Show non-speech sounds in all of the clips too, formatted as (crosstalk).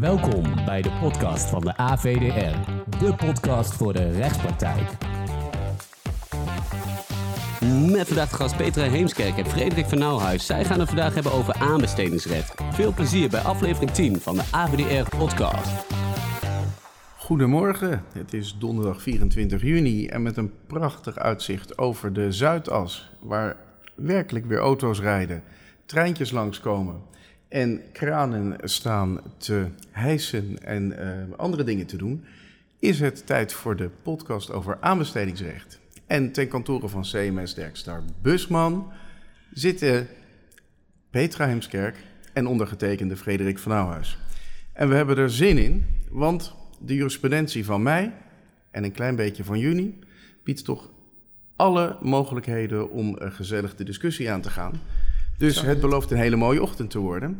Welkom bij de podcast van de AVDR, de podcast voor de rechtspraktijk. Met vandaag de gast Petra Heemskerk en Frederik van Nauwhuis. Zij gaan het vandaag hebben over aanbestedingsrecht. Veel plezier bij aflevering 10 van de AVDR podcast. Goedemorgen, het is donderdag 24 juni en met een prachtig uitzicht over de Zuidas, waar werkelijk weer auto's rijden, treintjes langskomen en kranen staan te hijsen en uh, andere dingen te doen, is het tijd voor de podcast over aanbestedingsrecht. En ten kantoren van CMS Derkstar Busman zitten Petra Heemskerk en ondergetekende Frederik van Nauwhuis. En we hebben er zin in, want de jurisprudentie van mei en een klein beetje van juni biedt toch alle mogelijkheden om een gezellig de discussie aan te gaan. Dus het belooft een hele mooie ochtend te worden.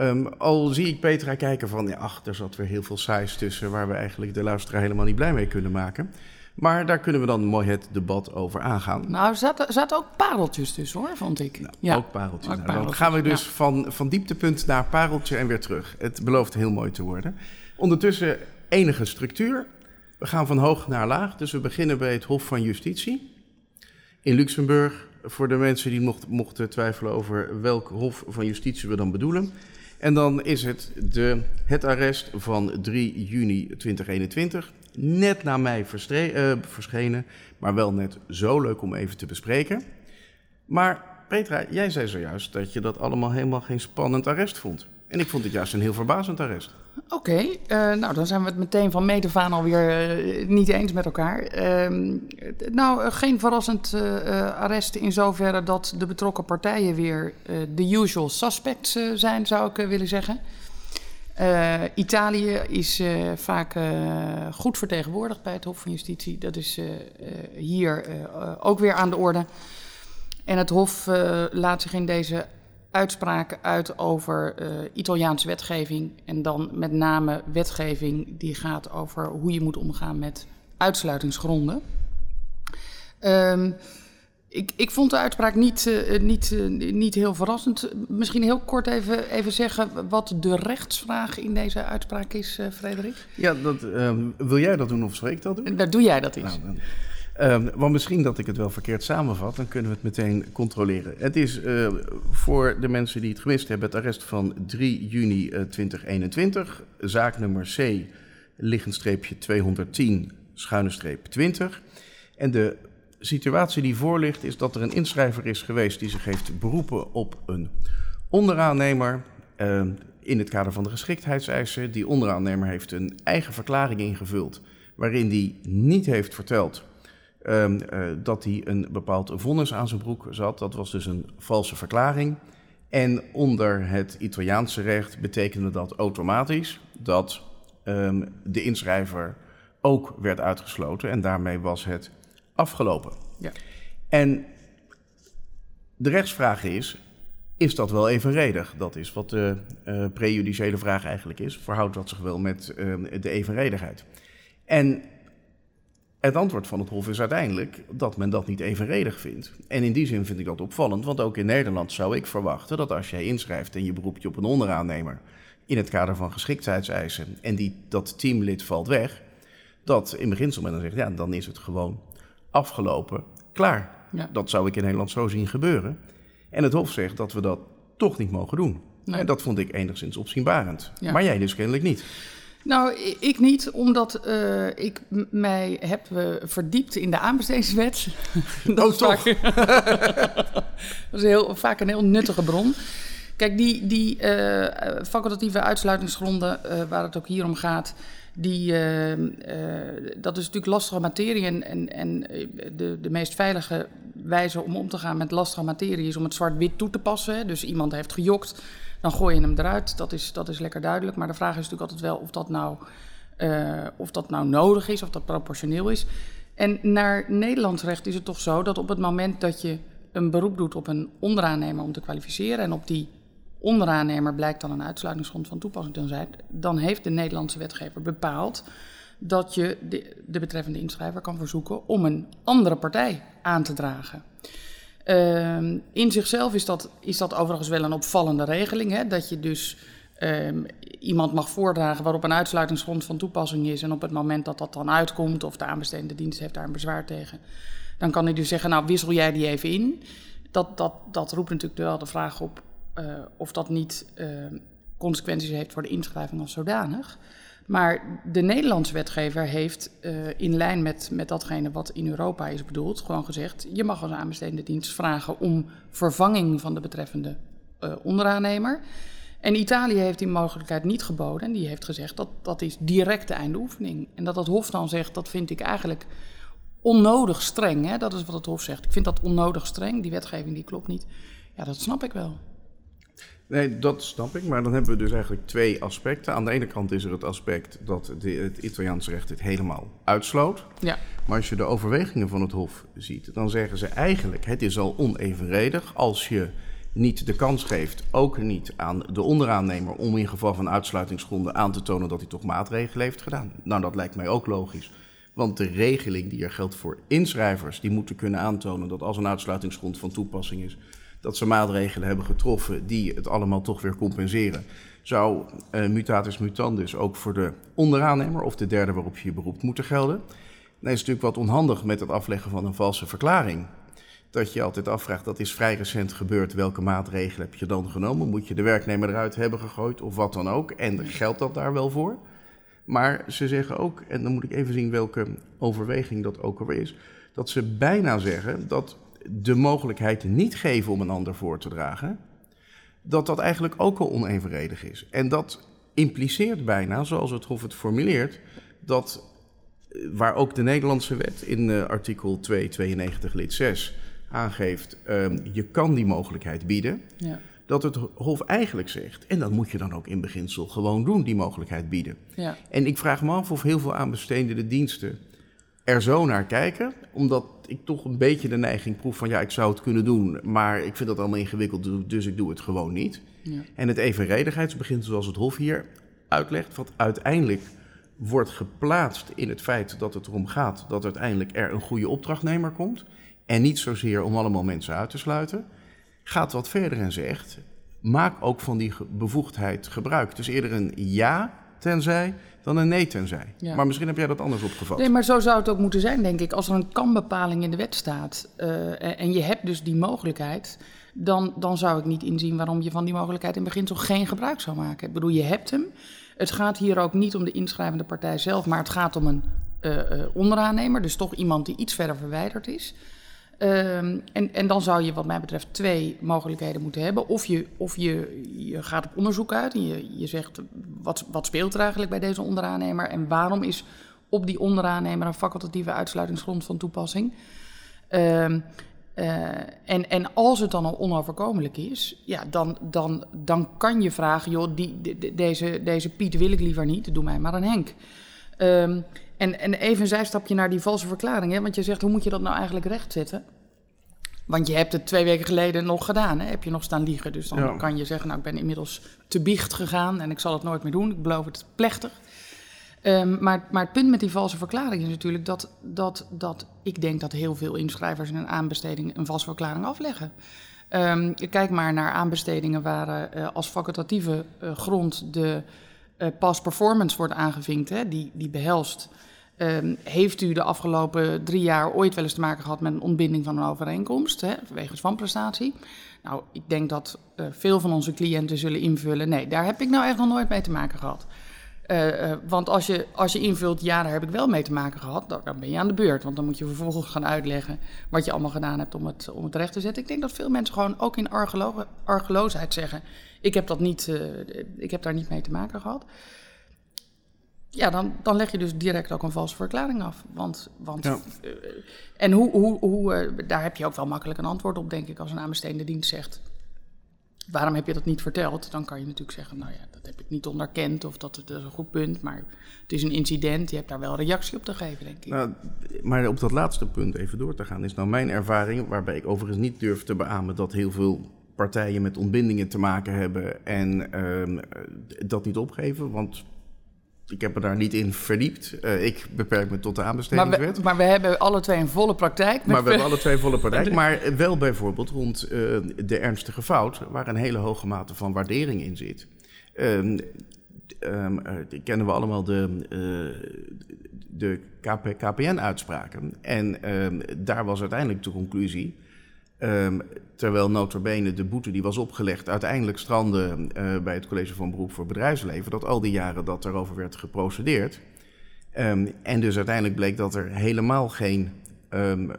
Um, al zie ik Petra kijken van, ja, ach, er zat weer heel veel saais tussen waar we eigenlijk de luisteraar helemaal niet blij mee kunnen maken. Maar daar kunnen we dan mooi het debat over aangaan. Nou, er zaten, zaten ook pareltjes tussen hoor, vond ik. Nou, ja. Ook pareltjes. Ook nou, dan gaan we dus van, van dieptepunt naar pareltje en weer terug. Het belooft heel mooi te worden. Ondertussen enige structuur. We gaan van hoog naar laag. Dus we beginnen bij het Hof van Justitie in Luxemburg. Voor de mensen die mocht, mochten twijfelen over welk Hof van Justitie we dan bedoelen. En dan is het de, het arrest van 3 juni 2021. Net na mij uh, verschenen, maar wel net zo leuk om even te bespreken. Maar Petra, jij zei zojuist dat je dat allemaal helemaal geen spannend arrest vond. En ik vond het juist een heel verbazend arrest. Oké, uh, nou dan zijn we het meteen van meet alweer uh, niet eens met elkaar. Uh, nou, geen verrassend uh, arrest in zoverre dat de betrokken partijen weer de usual suspects zijn, zou ik willen zeggen. Italië is vaak goed vertegenwoordigd bij het Hof van Justitie. Dat is hier ook weer aan de orde. En het Hof laat zich in deze uitspraken uit over uh, Italiaanse wetgeving. En dan met name wetgeving die gaat over hoe je moet omgaan met uitsluitingsgronden. Um, ik, ik, vond de uitspraak niet, uh, niet, uh, niet heel verrassend. Misschien heel kort even, even zeggen wat de rechtsvraag in deze uitspraak is, Frederik. Ja, dat, ehm, wil jij dat doen of ik dat doen? Dat doe jij dat eens. Nou, Um, want misschien dat ik het wel verkeerd samenvat, dan kunnen we het meteen controleren. Het is uh, voor de mensen die het gemist hebben, het arrest van 3 juni uh, 2021, zaak nummer C, liggenstreepje 210, schuine streep 20. En de situatie die voor ligt is dat er een inschrijver is geweest die zich heeft beroepen op een onderaannemer. Uh, in het kader van de geschiktheidseisen. Die onderaannemer heeft een eigen verklaring ingevuld, waarin die niet heeft verteld um, uh, dat hij een bepaald vonnis aan zijn broek zat. Dat was dus een valse verklaring. En onder het Italiaanse recht betekende dat automatisch dat um, de inschrijver ook werd uitgesloten. En daarmee was het afgelopen. Ja. En de rechtsvraag is, is dat wel evenredig? Dat is wat de uh, prejudiciële vraag eigenlijk is. Verhoudt dat zich wel met uh, de evenredigheid? En het antwoord van het Hof is uiteindelijk dat men dat niet evenredig vindt. En in die zin vind ik dat opvallend, want ook in Nederland zou ik verwachten dat als jij inschrijft en je beroept je op een onderaannemer in het kader van geschiktheidseisen en die, dat teamlid valt weg, dat in beginsel men dan zegt, ja, dan is het gewoon afgelopen, klaar. Ja. Dat zou ik in Nederland zo zien gebeuren. En het Hof zegt dat we dat toch niet mogen doen. Nee. En dat vond ik enigszins opzienbarend. Ja. Maar jij dus kennelijk niet. Nou, ik niet, omdat uh, ik mij heb uh, verdiept in de aanbestedingswet. (laughs) dat oh, toch? Vaak, (laughs) dat is heel, vaak een heel nuttige bron. Kijk, die, die uh, facultatieve uitsluitingsgronden, waar het ook hier om gaat, die, dat is natuurlijk lastige materie. En, en, en de, de meest veilige wijze om om te gaan met lastige materie is om het zwart-wit toe te passen. Dus iemand heeft gejokt dan gooi je hem eruit. Dat is, dat is lekker duidelijk. Maar de vraag is natuurlijk altijd wel of dat nou, uh, of dat nou nodig is, of dat proportioneel is. En naar Nederlands recht is het toch zo dat op het moment dat je een beroep doet op een onderaannemer om te kwalificeren en op die onderaannemer blijkt dan een uitsluitingsgrond van toepassing te zijn, dan heeft de Nederlandse wetgever bepaald dat je de betreffende inschrijver kan verzoeken om een andere partij aan te dragen. Uh, in zichzelf is dat, is dat overigens wel een opvallende regeling. Hè? Dat je dus ehm, iemand mag voordragen waarop een uitsluitingsgrond van toepassing is. En op het moment dat dat dan uitkomt, of de aanbestedende dienst heeft daar een bezwaar tegen, dan kan hij dus zeggen: Nou, wissel jij die even in. Dat, dat, dat roept natuurlijk wel de vraag op uh, of dat niet uh, consequenties heeft voor de inschrijving als zodanig. Maar de Nederlandse wetgever heeft uh, in lijn met, met datgene wat in Europa is bedoeld, gewoon gezegd: je mag als aanbestedende dienst vragen om vervanging van de betreffende onderaannemer. En Italië heeft die mogelijkheid niet geboden en die heeft gezegd dat dat is direct de einde oefening. En dat het Hof dan zegt, dat vind ik eigenlijk onnodig streng. Hè? Dat is wat het Hof zegt. Ik vind dat onnodig streng, die wetgeving die klopt niet. Ja, dat snap ik wel. Nee, dat snap ik. Maar dan hebben we dus eigenlijk twee aspecten. Aan de ene kant is er het aspect dat de, het Italiaanse recht het helemaal uitsloot. Ja. Maar als je de overwegingen van het Hof ziet, dan zeggen ze eigenlijk: het is al onevenredig als je niet de kans geeft, ook niet aan de onderaannemer, om in geval van uitsluitingsgronden aan te tonen dat hij toch maatregelen heeft gedaan. Nou, dat lijkt mij ook logisch. Want de regeling die er geldt voor inschrijvers, die moeten kunnen aantonen dat als een uitsluitingsgrond van toepassing is, dat ze maatregelen hebben getroffen die het allemaal toch weer compenseren. Zou uh, mutatis mutandis ook voor de onderaannemer of de derde waarop je je beroept moeten gelden? Dan is natuurlijk wat onhandig met het afleggen van een valse verklaring. Dat je altijd afvraagt, dat is vrij recent gebeurd, welke maatregelen heb je dan genomen? Moet je de werknemer eruit hebben gegooid of wat dan ook? En geldt dat daar wel voor? Maar ze zeggen ook, en dan moet ik even zien welke overweging dat ook alweer is, dat ze bijna zeggen dat de mogelijkheid niet geven om een ander voor te dragen, dat dat eigenlijk ook al onevenredig is. En dat impliceert bijna, zoals het Hof het formuleert, dat eh, waar ook de Nederlandse wet in uh, artikel 292 lid 6 aangeeft, um, je kan die mogelijkheid bieden. Ja. Dat het Hof eigenlijk zegt, en dat moet je dan ook in beginsel gewoon doen, die mogelijkheid bieden. Ja. En ik vraag me af of heel veel aanbestedende diensten er zo naar kijken, omdat ik toch een beetje de neiging proef van ja, ik zou het kunnen doen, maar ik vind dat allemaal ingewikkeld, dus ik doe het gewoon niet. Ja. En het evenredigheidsbeginsel zoals het Hof hier uitlegt, wat uiteindelijk wordt geplaatst in het feit dat het erom gaat dat uiteindelijk er een goede opdrachtnemer komt. En niet zozeer om allemaal mensen uit te sluiten. Gaat wat verder en zegt: maak ook van die bevoegdheid gebruik. Dus eerder een ja tenzij dan een nee tenzij. Ja. Maar misschien heb jij dat anders opgevat. Nee, maar zo zou het ook moeten zijn, denk ik. Als er een kanbepaling in de wet staat uh, en je hebt dus die mogelijkheid, dan, dan zou ik niet inzien waarom je van die mogelijkheid in beginsel geen gebruik zou maken. Ik bedoel, je hebt hem. Het gaat hier ook niet om de inschrijvende partij zelf, maar het gaat om een uh, uh, onderaannemer, dus toch iemand die iets verder verwijderd is. Um, en, en dan zou je wat mij betreft twee mogelijkheden moeten hebben. Of je, of je, je gaat op onderzoek uit en je, je zegt wat, wat speelt er eigenlijk bij deze onderaannemer en waarom is op die onderaannemer een facultatieve uitsluitingsgrond van toepassing. Um, uh, en, en als het dan al onoverkomelijk is, ja, dan, dan, dan kan je vragen, joh, die, de, deze, deze Piet wil ik liever niet, doe mij maar een Henk. Um, en, en even een zijstapje naar die valse verklaring. Hè? Want je zegt, hoe moet je dat nou eigenlijk rechtzetten? Want je hebt het twee weken geleden nog gedaan. Hè? Heb je nog staan liegen. Dus dan ja. kan je zeggen, nou, ik ben inmiddels te biecht gegaan... en ik zal het nooit meer doen. Ik beloof het plechtig. Um, maar, maar het punt met die valse verklaring is natuurlijk dat, dat, dat ik denk dat heel veel inschrijvers in een aanbesteding een valse verklaring afleggen. Um, kijk maar naar aanbestedingen waar uh, als facultatieve uh, grond de uh, past performance wordt aangevinkt. Hè, die, die behelst. Um, heeft u de afgelopen drie jaar ooit wel eens te maken gehad met een ontbinding van een overeenkomst, hè, wegens wanprestatie? Nou, ik denk dat uh, veel van onze cliënten zullen invullen. Nee, daar heb ik nou echt nog nooit mee te maken gehad. Uh, want als je, als je invult, ja, daar heb ik wel mee te maken gehad, dan, ben je aan de beurt. Want dan moet je vervolgens gaan uitleggen wat je allemaal gedaan hebt om het, om het recht te zetten. Ik denk dat veel mensen gewoon ook in argelo argeloosheid zeggen: ik heb, dat niet, uh, ik heb daar niet mee te maken gehad. Ja, dan, dan leg je dus direct ook een valse verklaring af. Want, want, ja. en hoe, hoe, hoe, daar heb je ook wel makkelijk een antwoord op, denk ik, als een aanbestedende dienst zegt waarom heb je dat niet verteld? Dan kan je natuurlijk zeggen, nou ja, dat heb ik niet onderkend of dat, dat is een goed punt. Maar het is een incident, je hebt daar wel reactie op te geven, denk ik. Nou, maar op dat laatste punt even door te gaan, is nou mijn ervaring, waarbij ik overigens niet durf te beamen dat heel veel partijen met ontbindingen te maken hebben en uh, dat niet opgeven. Want ik heb me daar niet in verdiept. Uh, ik beperk me tot de aanbestedingswet. Maar we, maar we hebben alle twee een volle praktijk. Maar we (laughs) hebben alle twee een volle praktijk. (laughs) Maar wel bijvoorbeeld rond uh, de ernstige fout... waar een hele hoge mate van waardering in zit. Ehm, ehm, eh, die kennen we allemaal de, eh, de KP, KPN-uitspraken. En ehm, daar was uiteindelijk de conclusie. Ehm, terwijl notabene de boete die was opgelegd uiteindelijk strandde eh, bij het College van Beroep voor Bedrijfsleven, dat al die jaren dat daarover werd geprocedeerd. Ehm, en dus uiteindelijk bleek dat er helemaal geen, ehm, eh,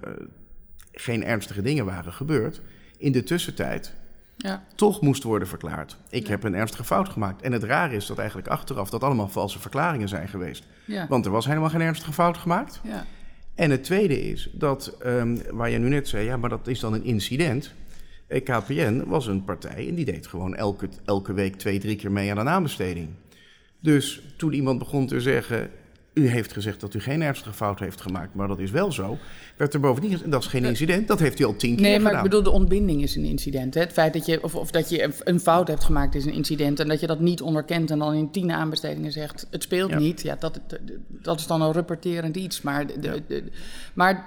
geen ernstige dingen waren gebeurd. In de tussentijd Ja. toch moest worden verklaard. Ik Ja. heb een ernstige fout gemaakt. En het rare is dat eigenlijk achteraf dat allemaal valse verklaringen zijn geweest. Ja. Want er was helemaal geen ernstige fout gemaakt. En het tweede is dat, ehm, waar je nu net zei, ja, maar dat is dan een incident. Eh, KPN was een partij en die deed gewoon elke, elke week twee, drie keer mee aan een aanbesteding. Dus toen iemand begon te zeggen, u heeft gezegd dat u geen ernstige fout heeft gemaakt, maar dat is wel zo, werd er bovendien gezegd, dat is geen incident, dat heeft u al tien keer Nee, maar gedaan. ik bedoel, de ontbinding is een incident. Hè? Het feit dat je, of, of dat je een fout hebt gemaakt is een incident. En dat je dat niet onderkent en dan in tien aanbestedingen zegt, het speelt Ja. niet. Ja, dat, dat is dan een rapporterend iets. Maar, de, de, de- maar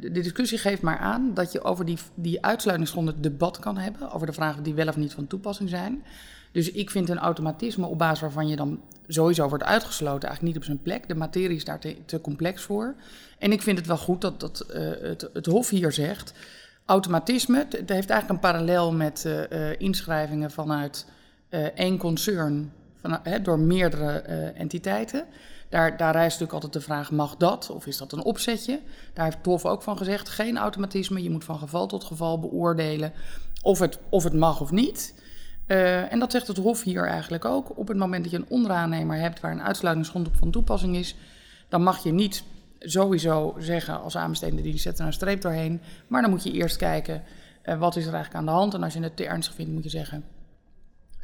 de, discussie geeft maar aan dat je over die, die uitsluitingsgronden debat kan hebben. Over de vragen die wel of niet van toepassing zijn. Dus ik vind een automatisme op basis waarvan je dan sowieso wordt uitgesloten eigenlijk niet op zijn plek. De materie is daar te, te complex voor. En ik vind het wel goed dat, dat eh, het, het Hof hier zegt. Automatisme, het heeft eigenlijk een parallel met eh, inschrijvingen vanuit één concern van, door meerdere entiteiten. Daar, daar rijst natuurlijk altijd de vraag, mag dat of is dat een opzetje? Daar heeft het Hof ook van gezegd, geen automatisme. Je moet van geval tot geval beoordelen of het, of het mag of niet. Eh, en dat zegt het Hof hier eigenlijk ook. Op het moment dat je een onderaannemer hebt waar een uitsluitingsgrond op van toepassing is, dan mag je niet sowieso zeggen als aanbestedende dienst zet er een streep doorheen. Maar dan moet je eerst kijken eh, wat is er eigenlijk aan de hand. En als je het te ernstig vindt, moet je zeggen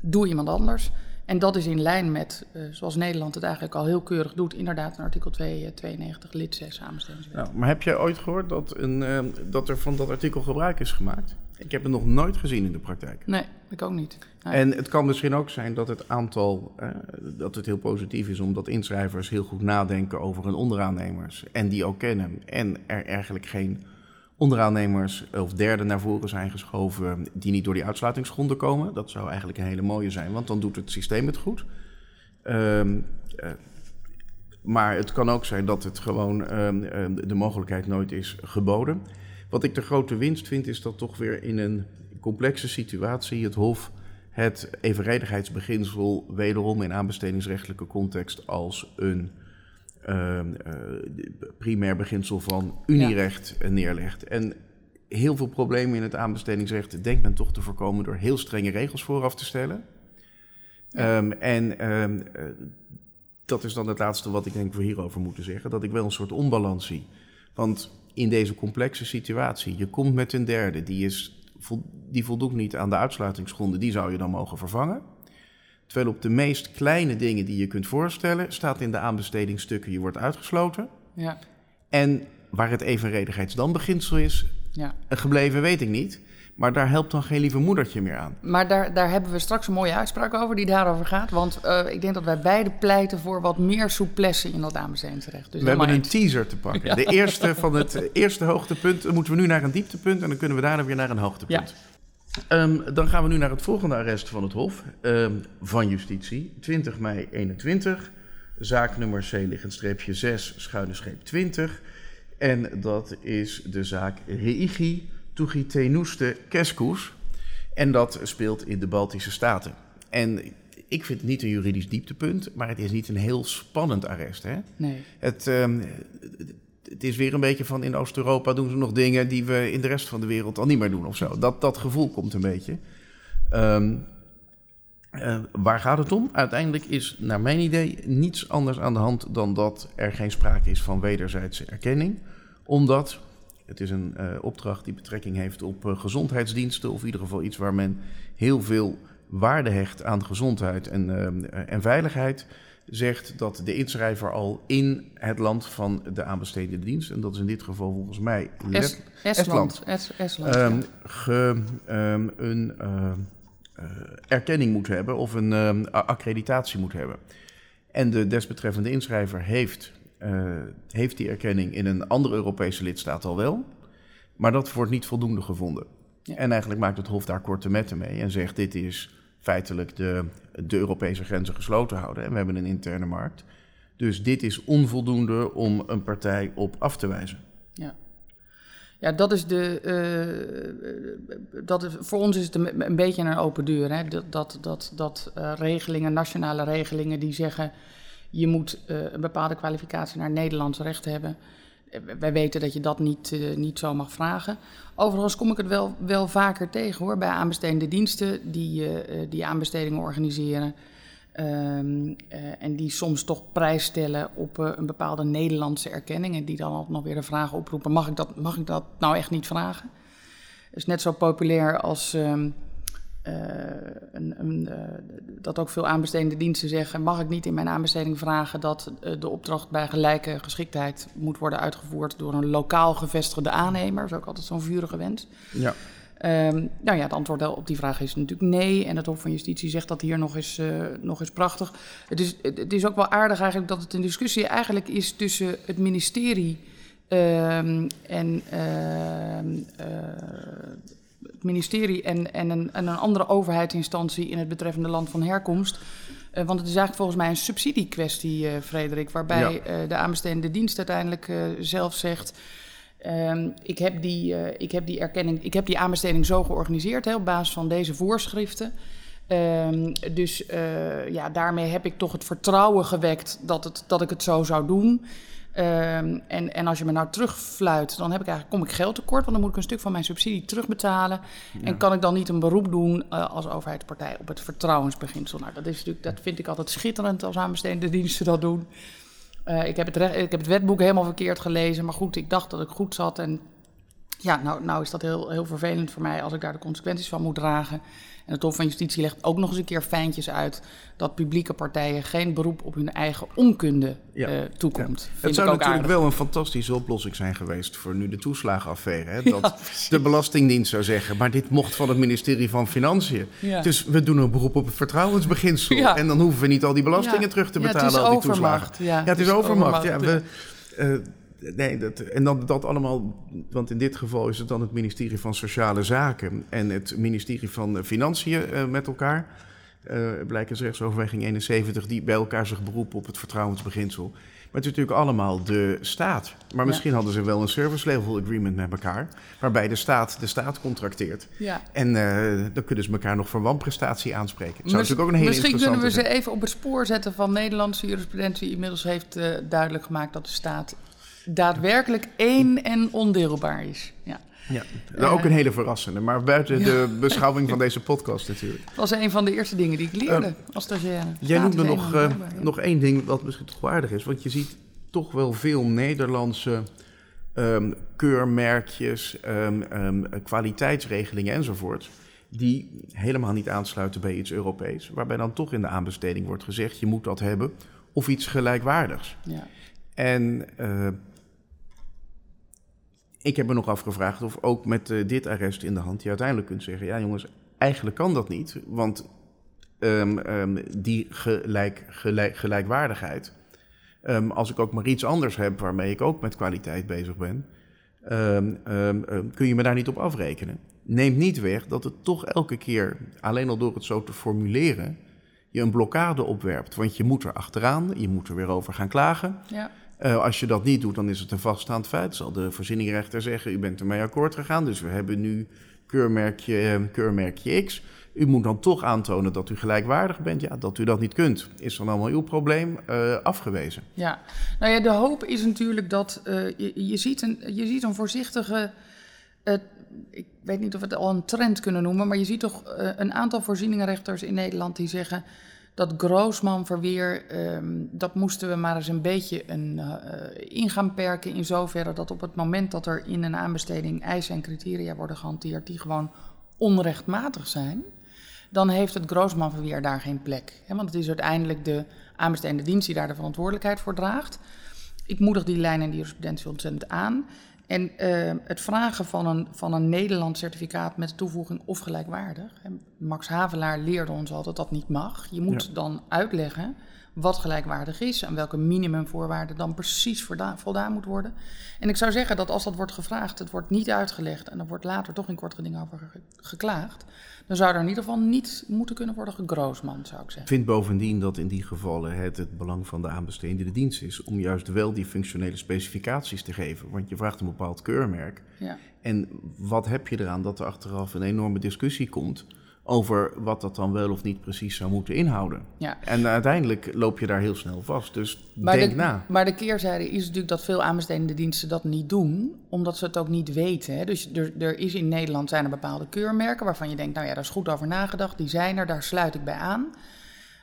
doe iemand anders. En dat is in lijn met, eh, zoals Nederland het eigenlijk al heel keurig doet, inderdaad in artikel 2, eh, 92 lid 6 aanbestedingswet. Nou, maar heb jij ooit gehoord dat, een, ehm, dat er van dat artikel gebruik is gemaakt? Ik heb het nog nooit gezien in de praktijk. Nee, ik ook niet. Nee. En het kan misschien ook zijn dat het aantal, eh, dat het heel positief is omdat inschrijvers heel goed nadenken over hun onderaannemers en die ook kennen. En er eigenlijk geen onderaannemers of derden naar voren zijn geschoven die niet door die uitsluitingsgronden komen. Dat zou eigenlijk een hele mooie zijn, want dan doet het systeem het goed. Ehm, eh, maar het kan ook zijn dat het gewoon ehm, ehm, de mogelijkheid nooit is geboden. Wat ik de grote winst vind, is dat toch weer in een complexe situatie het Hof het evenredigheidsbeginsel wederom in aanbestedingsrechtelijke context als een ehm, eh, primair beginsel van unierecht neerlegt. En heel veel problemen in het aanbestedingsrecht denkt men toch te voorkomen door heel strenge regels vooraf te stellen. Ja. Ehm, en ehm, eh, dat is dan het laatste wat ik denk we hierover moeten zeggen. Dat ik wel een soort onbalans zie. Want in deze complexe situatie, je komt met een derde, die, is, die voldoet niet aan de uitsluitingsgronden, die zou je dan mogen vervangen. Terwijl op de meest kleine dingen die je kunt voorstellen, staat in de aanbestedingsstukken, je wordt uitgesloten. Ja, En waar het evenredigheidsdanbeginsel is ja. gebleven, weet ik niet. Maar daar helpt dan geen lieve moedertje meer aan. Maar daar, daar hebben we straks een mooie uitspraak over die daarover gaat. Want eh, ik denk dat wij beide pleiten voor wat meer souplesse in dat aanbestedingsrecht. Dus we hebben een teaser te pakken. (laughs) De eerste van het eh, eerste hoogtepunt. Dan moeten we nu naar een dieptepunt en dan kunnen we daarna weer naar een hoogtepunt. Ehm, dan gaan we nu naar het volgende arrest van het Hof ehm, van Justitie. 20 mei 21. Zaak nummer C liggend streepje 6, schuine streep 20. En dat is de zaak Reigi Tugitenuste Keskus. En dat speelt in de Baltische Staten. En ik vind het niet een juridisch dieptepunt, maar het is niet een heel spannend arrest. Hè? Nee. Het, ehm, het is weer een beetje van in Oost-Europa doen ze nog dingen die we in de rest van de wereld al niet meer doen of zo. Dat, dat gevoel komt een beetje. Ehm, eh, waar gaat het om? Uiteindelijk is, naar mijn idee, niets anders aan de hand dan dat er geen sprake is van wederzijdse erkenning. Omdat het is een eh, opdracht die betrekking heeft op eh, gezondheidsdiensten, of in ieder geval iets waar men heel veel waarde hecht aan gezondheid en, eh, en veiligheid zegt dat de inschrijver al in het land van de aanbestedende dienst, en dat is in dit geval volgens mij Estland. Es- Estland, ge- ehm, een erkenning moet hebben of een ehm, accreditatie moet hebben. En de desbetreffende inschrijver heeft, eh, heeft die erkenning in een andere Europese lidstaat al wel, maar dat wordt niet voldoende gevonden. Ja. En eigenlijk maakt het Hof daar korte metten mee en zegt dit is feitelijk de, de Europese grenzen gesloten houden. En we hebben een interne markt. Dus dit is onvoldoende om een partij op af te wijzen. Ja. Ja, dat is de. Uh, dat is, voor ons is het een, een, beetje een open deur. Hè? Dat, dat, dat, dat uh, regelingen, nationale regelingen, die zeggen. Je moet uh, een bepaalde kwalificatie naar Nederlands recht hebben. Wij weten dat je dat niet, niet zo mag vragen. Overigens kom ik het wel, wel vaker tegen hoor, bij aanbestedende diensten die, die aanbestedingen organiseren. Uh, en die soms toch prijs stellen op een bepaalde Nederlandse erkenning. En die dan altijd nog weer de vraag oproepen: mag ik dat, mag ik dat nou echt niet vragen? Is net zo populair als um, uh, een, een, dat ook veel aanbestedende diensten zeggen: mag ik niet in mijn aanbesteding vragen dat de opdracht bij gelijke geschiktheid moet worden uitgevoerd door een lokaal gevestigde aannemer? Dat is ook altijd zo'n vurige wens. Ja. Um, nou ja, het antwoord op die vraag is natuurlijk nee. En het Hof van Justitie zegt dat hier nog eens, nog eens prachtig. Het is, het is ook wel aardig eigenlijk dat het een discussie eigenlijk is tussen het ministerie um, en uh, het ministerie en, en, een, en een andere overheidsinstantie in het betreffende land van herkomst. Uh, want het is eigenlijk volgens mij een subsidiekwestie, uh, Frederik, waarbij ja. uh, de aanbestedende dienst uiteindelijk zelf zegt. Um, ik, heb die, ik heb die erkenning, ik heb die aanbesteding zo georganiseerd hè, op basis van deze voorschriften. Um, dus ja, daarmee heb ik toch het vertrouwen gewekt dat, het, dat ik het zo zou doen. Um, en, en als je me nou terugfluit, dan heb ik eigenlijk, kom ik geld tekort, want dan moet ik een stuk van mijn subsidie terugbetalen. Ja. En kan ik dan niet een beroep doen uh, als overheidspartij op het vertrouwensbeginsel? Nou, dat, is natuurlijk, dat vind ik altijd schitterend als aanbestedende diensten dat doen. Uh, ik, heb het recht, ik heb het wetboek helemaal verkeerd gelezen, maar goed, ik dacht dat ik goed zat. En ja, nou, nou is dat heel, heel vervelend voor mij als ik daar de consequenties van moet dragen. En het Hof van Justitie legt ook nog eens een keer fijntjes uit dat publieke partijen geen beroep op hun eigen onkunde ja. uh, toekomt. Ja. Het zou natuurlijk aardig. wel een fantastische oplossing zijn geweest voor nu de toeslagenaffaire. Hè? (laughs) Dat ja, de Belastingdienst zou zeggen, maar dit mocht van het ministerie van Financiën. Dus we doen een beroep op het vertrouwensbeginsel. En dan hoeven we niet al die belastingen terug te betalen, al die toeslagen. Ja, het is overmacht. Ja, we, uh, Nee, dat, en dan dat allemaal, want in dit geval is het dan het ministerie van Sociale Zaken en het ministerie van Financiën uh, met elkaar. Uh, blijkt een rechtsoverweging 71 die bij elkaar zich beroepen op het vertrouwensbeginsel. Maar het is natuurlijk allemaal de staat. Maar misschien ja. hadden ze wel een service level agreement met elkaar, waarbij de staat de staat contracteert. Ja. En uh, dan kunnen ze elkaar nog voor wanprestatie aanspreken. Dat zou natuurlijk ook een hele Misschien kunnen we ze zijn. even op het spoor zetten van Nederlandse jurisprudentie. Inmiddels heeft uh, duidelijk gemahet dat de staat daadwerkelijk één en ondeelbaar is. Ja. Ja, nou, ook een hele verrassende, maar buiten ja. de (laughs) beschouwing van deze podcast natuurlijk. Dat was een van de eerste dingen die ik leerde uh, als stagiaire. Jij noemde nog, uh, ja. nog één ding wat misschien toch aardig is, want je ziet toch wel veel Nederlandse um, keurmerkjes, um, um, kwaliteitsregelingen enzovoort, die helemaal niet aansluiten bij iets Europees, waarbij dan toch in de aanbesteding wordt gezegd, je moet dat hebben, of iets gelijkwaardigs. Ja. En uh, ik heb me nog afgevraagd of ook met uh, dit arrest in de hand je uiteindelijk kunt zeggen: ja, jongens, eigenlijk kan dat niet. Want um, um, die gelijk, gelijk, gelijkwaardigheid. Um, als ik ook maar iets anders heb waarmee ik ook met kwaliteit bezig ben, kun je me daar niet op afrekenen. Neemt niet weg dat het toch elke keer, alleen al door het zo te formuleren, je een blokkade opwerpt. Want je moet er achteraan, je moet er weer over gaan klagen. Ja. Uh, als je dat niet doet, dan is het een vaststaand feit. Zal de voorzieningrechter zeggen, u bent ermee akkoord gegaan, dus we hebben nu keurmerkje, uh, keurmerkje X. U moet dan toch aantonen dat u gelijkwaardig bent. Ja, dat u dat niet kunt, is dan allemaal uw probleem uh, afgewezen. Ja, nou ja, de hoop is natuurlijk dat je, je, ziet een, je ziet een voorzichtige... ik weet niet of we het al een trend kunnen noemen, maar je ziet toch een aantal voorzieningenrechters in Nederland die zeggen dat Groosman verweer, um, dat moesten we maar eens een beetje een, uh, in gaan perken. In zoverre dat op het moment dat er in een aanbesteding eisen en criteria worden gehanteerd die gewoon onrechtmatig zijn, dan heeft het Groosman verweer daar geen plek. He, want het is uiteindelijk de aanbestedende dienst die daar de verantwoordelijkheid voor draagt. Ik moedig die lijn en die jurisprudentie ontzettend aan. En uh, het vragen van een, van een Nederlands certificaat met toevoeging of gelijkwaardig. En Max Havelaar leerde ons altijd dat dat niet mag. Je moet ja. dan uitleggen wat gelijkwaardig is en welke minimumvoorwaarden dan precies voldaan moet worden. En ik zou zeggen dat als dat wordt gevraagd, het wordt niet uitgelegd en er wordt later toch in kort geding over geklaagd, dan zou er in ieder geval niet moeten kunnen worden gegroosman, zou ik zeggen. Ik vind bovendien dat in die gevallen het het belang van de aanbestedende dienst is om juist wel die functionele specificaties te geven. Want je vraagt een bepaald keurmerk. Ja. En wat heb je eraan dat er achteraf een enorme discussie komt over wat dat dan wel of niet precies zou moeten inhouden. Ja. En uiteindelijk loop je daar heel snel vast. Dus maar denk de, na. Maar de keerzijde is natuurlijk dat veel aanbestedende diensten dat niet doen, omdat ze het ook niet weten. Hè. Dus er, er is in Nederland zijn er bepaalde keurmerken waarvan je denkt, nou ja, daar is goed over nagedacht, die zijn er, daar sluit ik bij aan.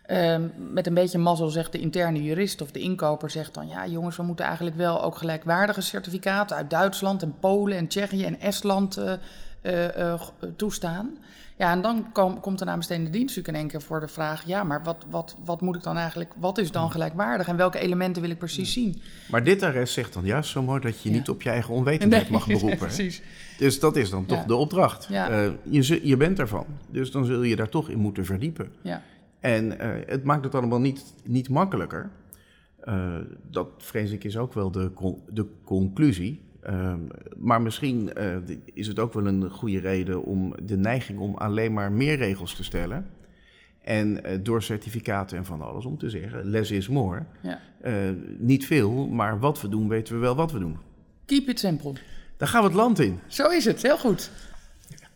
Ehm, met een beetje mazzel zegt de interne jurist of de inkoper zegt dan... ja jongens, we moeten eigenlijk wel ook gelijkwaardige certificaten... uit Duitsland en Polen en Tsjechië en Estland uh, uh, toestaan. Ja, en dan kom, komt de nabestaande dienst natuurlijk in één keer voor de vraag: ja, maar wat, wat, wat moet ik dan eigenlijk, wat is dan gelijkwaardig en welke elementen wil ik precies zien? Maar dit arrest zegt dan juist zo mooi dat je niet op je eigen onwetendheid mag (laughs) beroepen. precies. Dus dat is dan toch de opdracht. Uh, je, je bent ervan, dus dan zul je daar toch in moeten verdiepen. Ja. En het maakt het allemaal niet, niet makkelijker. Dat vrees ik is ook wel de, de conclusie. Ehm, maar misschien uh, is het ook wel een goede reden om de neiging om alleen maar meer regels te stellen. En uh, door certificaten en van alles om te zeggen, less is more. Ja. Uh, niet veel, maar wat we doen, weten we wel wat we doen. Keep it simple. Daar gaan we het land in. Zo is het, heel goed.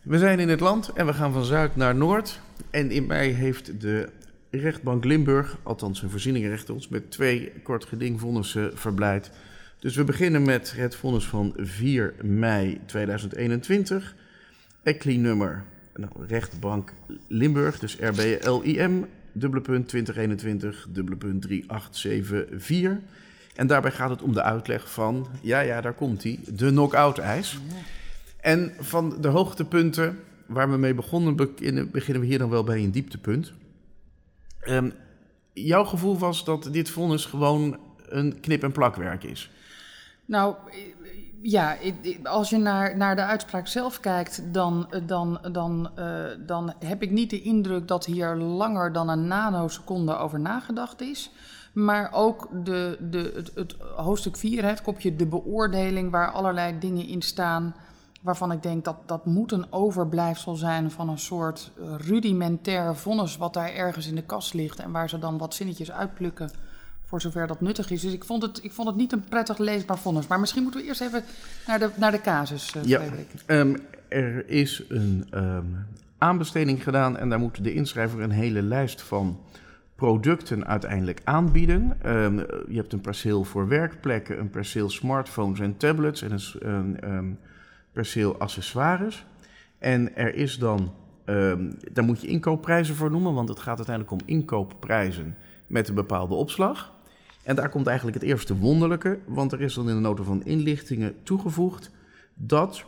We zijn in het land en we gaan van zuid naar noord. En in mei heeft de rechtbank Limburg, althans een voorzieningenrechter, ons met twee kort gedingvonnissen verblijd dus we beginnen met het vonnis van 4 mei 2021. ECLI nummer nou, rechtbank Limburg, dus RBLIM, dubbele punt 2021, dubbele punt 3874. En daarbij gaat het om de uitleg van, ja ja, daar komt hij, de knock-out ijs. En van de hoogtepunten waar we mee begonnen, beginnen we hier dan wel bij een dieptepunt. Um, jouw gevoel was dat dit vonnis gewoon een knip- en plakwerk is? Nou, ja, als je naar, naar de uitspraak zelf kijkt, dan, dan, dan, uh, dan heb ik niet de indruk dat hier langer dan een nanoseconde over nagedacht is. Maar ook de, de, het, het hoofdstuk 4, het kopje de beoordeling, waar allerlei dingen in staan waarvan ik denk dat dat moet een overblijfsel zijn van een soort rudimentair vonnis wat daar ergens in de kast ligt en waar ze dan wat zinnetjes uitplukken voor zover dat nuttig is. Dus ik vond het, ik vond het niet een prettig leesbaar vonnis. Maar misschien moeten we eerst even naar de, naar de casus, uh, ja, um, er is een um, aanbesteding gedaan en daar moet de inschrijver een hele lijst van producten uiteindelijk aanbieden. Um, je hebt een perceel voor werkplekken, een perceel smartphones en tablets en een, een perceel accessoires. En er is dan, daar moet je inkoopprijzen voor noemen, want het gaat uiteindelijk om inkoopprijzen met een bepaalde opslag. En daar komt eigenlijk het eerste wonderlijke, want er is dan in de nota van inlichtingen toegevoegd dat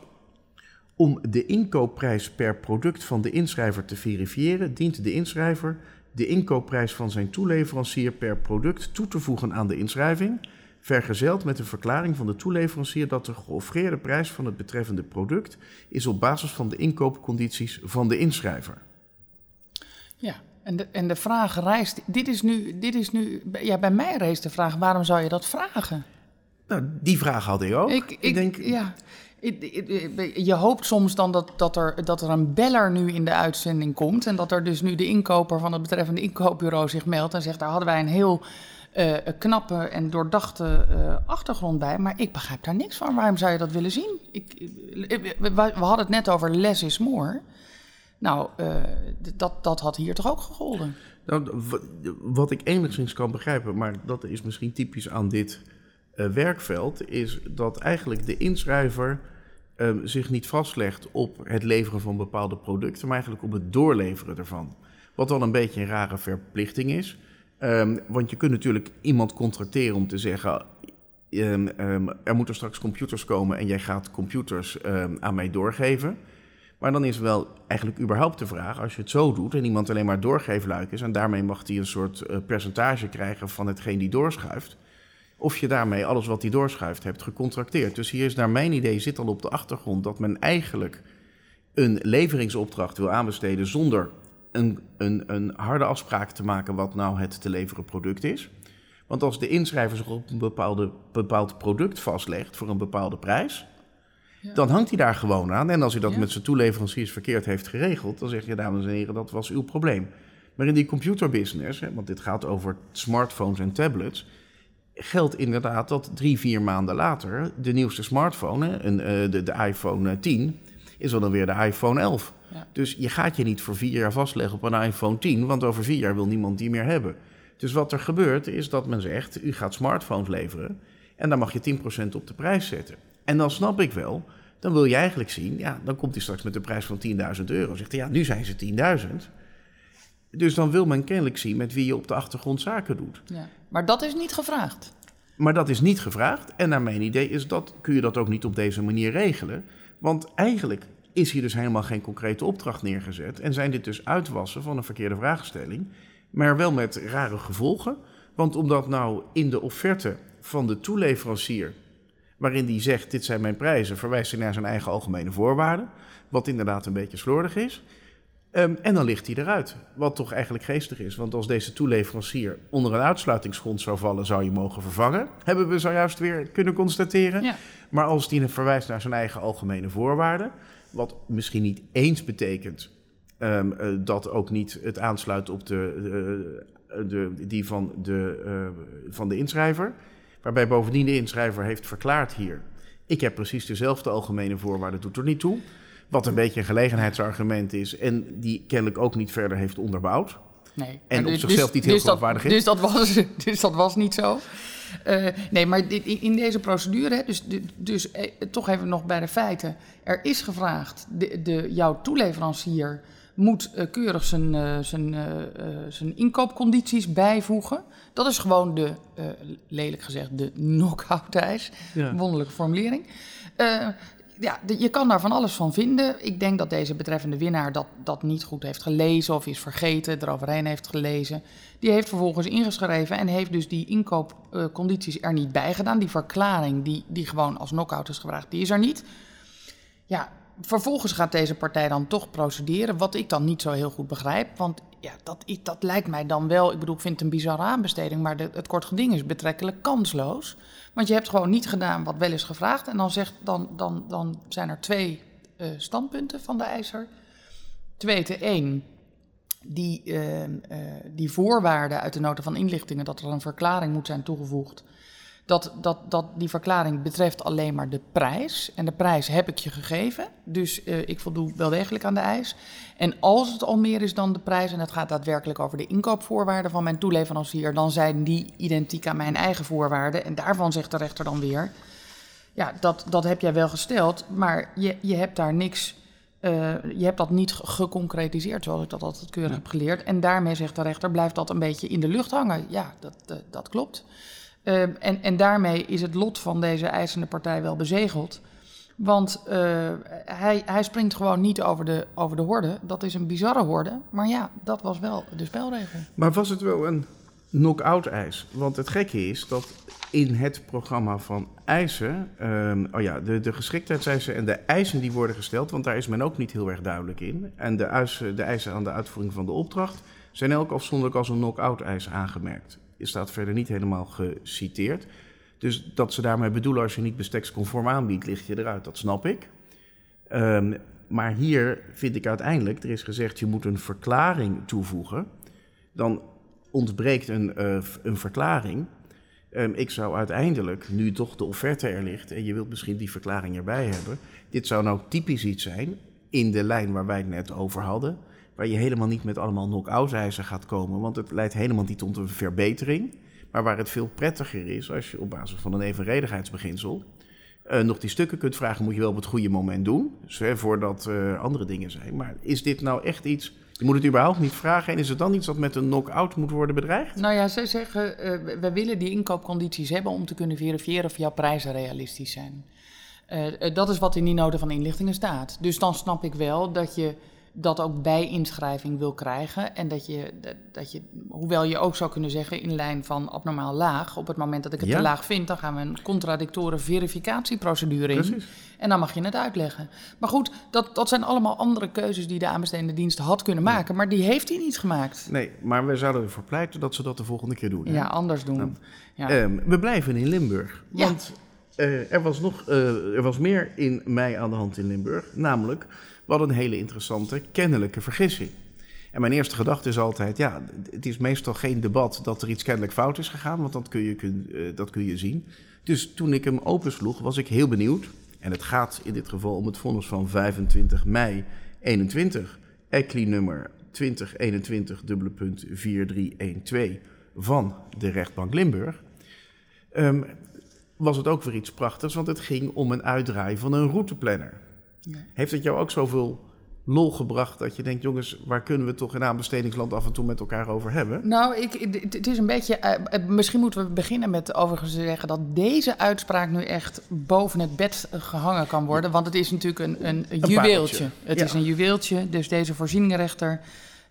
om de inkoopprijs per product van de inschrijver te verifiëren, dient de inschrijver de inkoopprijs van zijn toeleverancier per product toe te voegen aan de inschrijving, vergezeld met een verklaring van de toeleverancier dat de geoffreerde prijs van het betreffende product is op basis van de inkoopcondities van de inschrijver. Ja, en de, en de vraag reist, dit is nu, dit is nu, ja, bij mij reist de vraag, waarom zou je dat vragen? Nou, die vraag had ik ook. Ik, ik, denk, ja. Je hoopt soms dan dat, dat, er, dat er een beller nu in de uitzending komt. En dat er dus nu de inkoper van het betreffende inkoopbureau zich meldt en zegt: Daar hadden wij een heel uh, knappe en doordachte uh, achtergrond bij. Maar ik begrijp daar niks van. Waarom zou je dat willen zien? Ik, we, we hadden het net over less is more. Nou, uh, dat, dat had hier toch ook gegolden? Nou, wat ik enigszins kan begrijpen, maar dat is misschien typisch aan dit uh, werkveld, is dat eigenlijk de inschrijver uh, zich niet vastlegt op het leveren van bepaalde producten, maar eigenlijk op het doorleveren ervan. Wat wel een beetje een rare verplichting is. Um, want je kunt natuurlijk iemand contracteren om te zeggen: um, er moeten straks computers komen en jij gaat computers aan mij doorgeven. Maar dan is wel eigenlijk überhaupt de vraag, als je het zo doet en iemand alleen maar doorgeefluik is en daarmee mag hij een soort uh, percentage krijgen van hetgeen die doorschuift, of je daarmee alles wat hij doorschuift hebt gecontracteerd. Dus hier is naar mijn idee zit al op de achtergrond dat men eigenlijk een leveringsopdracht wil aanbesteden zonder een, een, een harde afspraak te maken wat nou het te leveren product is. Want als de inschrijver zich op een bepaalde, bepaald product vastlegt voor een bepaalde prijs, Ja. dan hangt hij daar gewoon aan. En als hij dat Ja. met zijn toeleveranciers verkeerd heeft geregeld, dan zeg je, dames en heren, dat was uw probleem. Maar in die computerbusiness, hè, want dit gaat over smartphones en tablets, geldt inderdaad dat drie, vier maanden later de nieuwste smartphone, een, eh, de, de iPhone eh, 10, is wel dan weer de iPhone 11. Ja. Dus je gaat je niet voor vier jaar vastleggen op een iPhone 10, want over vier jaar wil niemand die meer hebben. Dus wat er gebeurt is dat men zegt, u gaat smartphones leveren en dan mag je 10% op de prijs zetten. En dan snap ik wel, dan wil je eigenlijk zien, ja, dan komt hij straks met een prijs van 10.000 euro. Zegt hij, ja, nu zijn ze 10.000. Dus dan wil men kennelijk zien met wie je op de achtergrond zaken doet. Ja. Maar dat is niet gevraagd. Maar dat is niet gevraagd. En naar mijn idee is dat, kun je dat ook niet op deze manier regelen. Want eigenlijk is hier dus helemaal geen concrete opdracht neergezet. En zijn dit dus uitwassen van een verkeerde vraagstelling. Maar wel met rare gevolgen. Want omdat nou in de offerte van de toeleverancier, waarin die zegt: Dit zijn mijn prijzen, verwijst hij naar zijn eigen algemene voorwaarden. Wat inderdaad een beetje slordig is. Ehm, en dan ligt hij eruit. Wat toch eigenlijk geestig is. Want als deze toeleverancier onder een uitsluitingsgrond zou vallen, zou je mogen vervangen. Hebben we zojuist weer kunnen constateren. Ja. Maar als die verwijst naar zijn eigen algemene voorwaarden. Wat misschien niet eens betekent ehm, eh, dat ook niet het aansluit op de, de, de, die van de, eh, van de inschrijver. Waarbij bovendien de inschrijver heeft verklaard hier. Ik heb precies dezelfde algemene voorwaarden, doet er niet toe. Wat een beetje een gelegenheidsargument is en die kennelijk ook niet verder heeft onderbouwd. Nee. En op zichzelf niet heel dus dat, geloofwaardig is. dus dat, was, (laughs) dus dat was niet zo. Eh, nee, maar dit, in deze procedure, dus, dus, dus eh, toch even nog bij de feiten. Er is gevraagd, de, de, jouw toeleverancier moet eh, keurig zijn, eh, zijn, eh, zijn inkoopcondities bijvoegen. Dat is gewoon de, lelijk gezegd, de knock-out. Ja. Wonderlijke formulering. Ja, de- je kan daar van alles van vinden. Ik denk dat deze betreffende winnaar dat, dat niet goed heeft gelezen of is vergeten, eroverheen heeft gelezen. Die heeft vervolgens ingeschreven en heeft dus die inkoopcondities er niet bij gedaan. Die verklaring die, die gewoon als knock-out is gevraagd, die is er niet. Ja, vervolgens gaat deze partij dan toch procederen, wat ik dan niet zo heel goed begrijp. Want ja, dat, dat lijkt mij dan wel, ik bedoel, ik vind het een bizarre aanbesteding, maar het kort geding is betrekkelijk kansloos. Want je hebt gewoon niet gedaan wat wel is gevraagd. En dan, zegt, dan, dan, dan zijn er twee eh, standpunten van de eiser. Te weten, één, die, eh, eh, die voorwaarden uit de nota van inlichtingen, dat er een verklaring moet zijn toegevoegd. Dat, dat, dat die verklaring betreft alleen maar de prijs. En de prijs heb ik je gegeven. Dus eh, ik voldoe wel degelijk aan de eis. En als het al meer is dan de prijs, en het gaat daadwerkelijk over de inkoopvoorwaarden van mijn toeleverancier, dan zijn die identiek aan mijn eigen voorwaarden. En daarvan zegt de rechter dan weer: ja, dat, dat heb jij wel gesteld, maar je, je hebt daar niks. eh, je hebt dat niet ge- geconcretiseerd, zoals ik dat altijd keurig heb geleerd. En daarmee zegt de rechter: blijft dat een beetje in de lucht hangen. Ja, dat, eh, dat klopt. Ehm, en, en daarmee is het lot van deze eisende partij wel bezegeld. Want eh, hij, hij springt gewoon niet over de, over de horde. Dat is een bizarre horde. Maar ja, dat was wel de spelregel. Maar was het wel een knock-out ijs? Want het gekke is dat in het programma van eisen, ehm, oh ja, de, de geschiktheidseisen en de eisen die worden gesteld, want daar is men ook niet heel erg duidelijk in. En de, eisen, de eisen aan de uitvoering van de opdracht zijn elk afzonderlijk als een knock-out eis aangemerkt. Staat verder niet helemaal geciteerd. Dus dat ze daarmee bedoelen als je niet besteksconform aanbiedt, ligt je eruit. Dat snap ik. Ehm, maar hier vind ik uiteindelijk, er is gezegd je moet een verklaring toevoegen. Dan ontbreekt een, eh, een verklaring. Ehm, ik zou uiteindelijk, nu toch de offerte er ligt en je wilt misschien die verklaring erbij hebben. Dit zou nou typisch iets zijn in de lijn waar wij het net over hadden. Waar je helemaal niet met allemaal knock-out eisen gaat komen, want het leidt helemaal niet tot een verbetering. Maar waar het veel prettiger is als je op basis van een evenredigheidsbeginsel eh, nog die stukken kunt vragen, moet je wel op het goede moment doen. Dus, hè, voordat eh, andere dingen zijn. Maar is dit nou echt iets. Je moet het überhaupt niet vragen. En is het dan iets dat met een knock-out moet worden bedreigd? Nou ja, zij zeggen, eh, we- willen die inkoopcondities hebben om te kunnen verifiëren of jouw prijzen realistisch zijn. Dat is wat in die nota van inlichtingen staat. Dus dan snap ik wel dat je dat ook bij inschrijving wil krijgen. En dat je, dat, je, hoewel je ook zou kunnen zeggen in lijn van abnormaal laag, op het moment dat ik het Ja. te laag vind, dan gaan we een contradictore verificatieprocedure in. Precies. En dan mag je het uitleggen. Maar goed, dat, dat zijn allemaal andere keuzes die de aanbestedende dienst had kunnen maken, maar die heeft hij niet gemaakt. Nee, maar we zouden ervoor pleiten dat ze dat de volgende keer doen. hè? Ja, anders doen. Ja. Ehm, we blijven in Limburg. Want eh, er was nog eh, er was meer in mei aan de hand in Limburg. Namelijk, hadden een hele interessante kennelijke vergissing. En mijn eerste gedachte is altijd, ja, het is meestal geen debat dat er iets kennelijk fout is gegaan, want dat kun je, kun, eh, dat kun je zien. Dus toen ik hem opensloeg, was ik heel benieuwd. En het gaat in dit geval om het vonnis van 25 mei 21, ECLI nummer 2021 dubbele punt 4312 van de rechtbank Limburg. Ehm, was het ook weer iets prachtigs, want het ging om een uitdraai van een routeplanner. Ja. Heeft het jou ook zoveel lol gebracht dat je denkt, jongens, waar kunnen we toch in aanbestedingsland af en toe met elkaar over hebben? Nou, ik, het- is een beetje. eh, eh, misschien moeten we beginnen met overigens te zeggen dat deze uitspraak nu echt boven het bed eh, gehangen kan worden. Want het is natuurlijk een, een, juweeltje. Het Ja. is een juweeltje. Dus deze voorzieningrechter,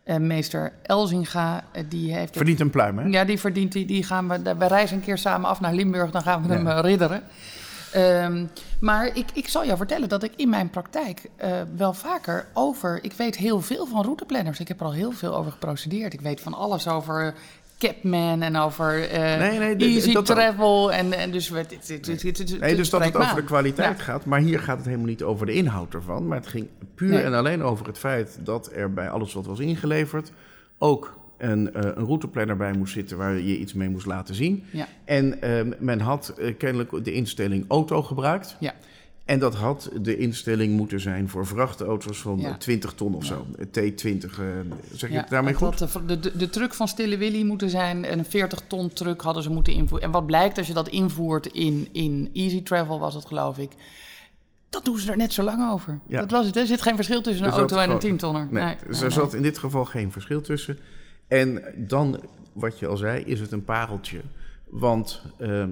eh, meester Elzinga, die heeft. Verdient een pluim, hè? ja, die verdient die. Die gaan we. We reizen een keer samen af naar Limburg, dan gaan we hem Ja. ridderen. Ehm, maar ik, ik zal jou vertellen dat ik in mijn praktijk eh, wel vaker over. Ik weet heel veel van routeplanners. Ik heb er al heel veel over geprocedeerd. Ik weet van alles over Capman en over eh, Nee, nee, Easy dat. Travel. En, en dus Nee, dus dat het over de kwaliteit Ja. gaat. Maar hier gaat het helemaal niet over de inhoud ervan. Maar het ging puur Nee. en alleen over het feit dat er bij alles wat was ingeleverd ook een, eh, een routeplanner bij moest zitten waar je iets mee moest laten zien. Ja. En ehm, men had eh, kennelijk de instelling auto gebruikt. Ja. En dat had de instelling moeten zijn voor vrachtauto's van Ja. eh, 20 ton of zo. T20, eh, zeg je Ja, het daarmee goed? De, de, de truck van Stille Willy moeten zijn. En een 40 ton truck hadden ze moeten invoeren. En wat blijkt als je dat invoert in, in Easy Travel, was het geloof ik. Dat doen ze er net zo lang over. Ja. Dat was het. hè. Er zit geen verschil tussen een auto en een gewoon- 10 tonner. Nee, dus er zat in dit geval geen verschil tussen. En dan, wat je al zei, is het een pareltje. Want ehm,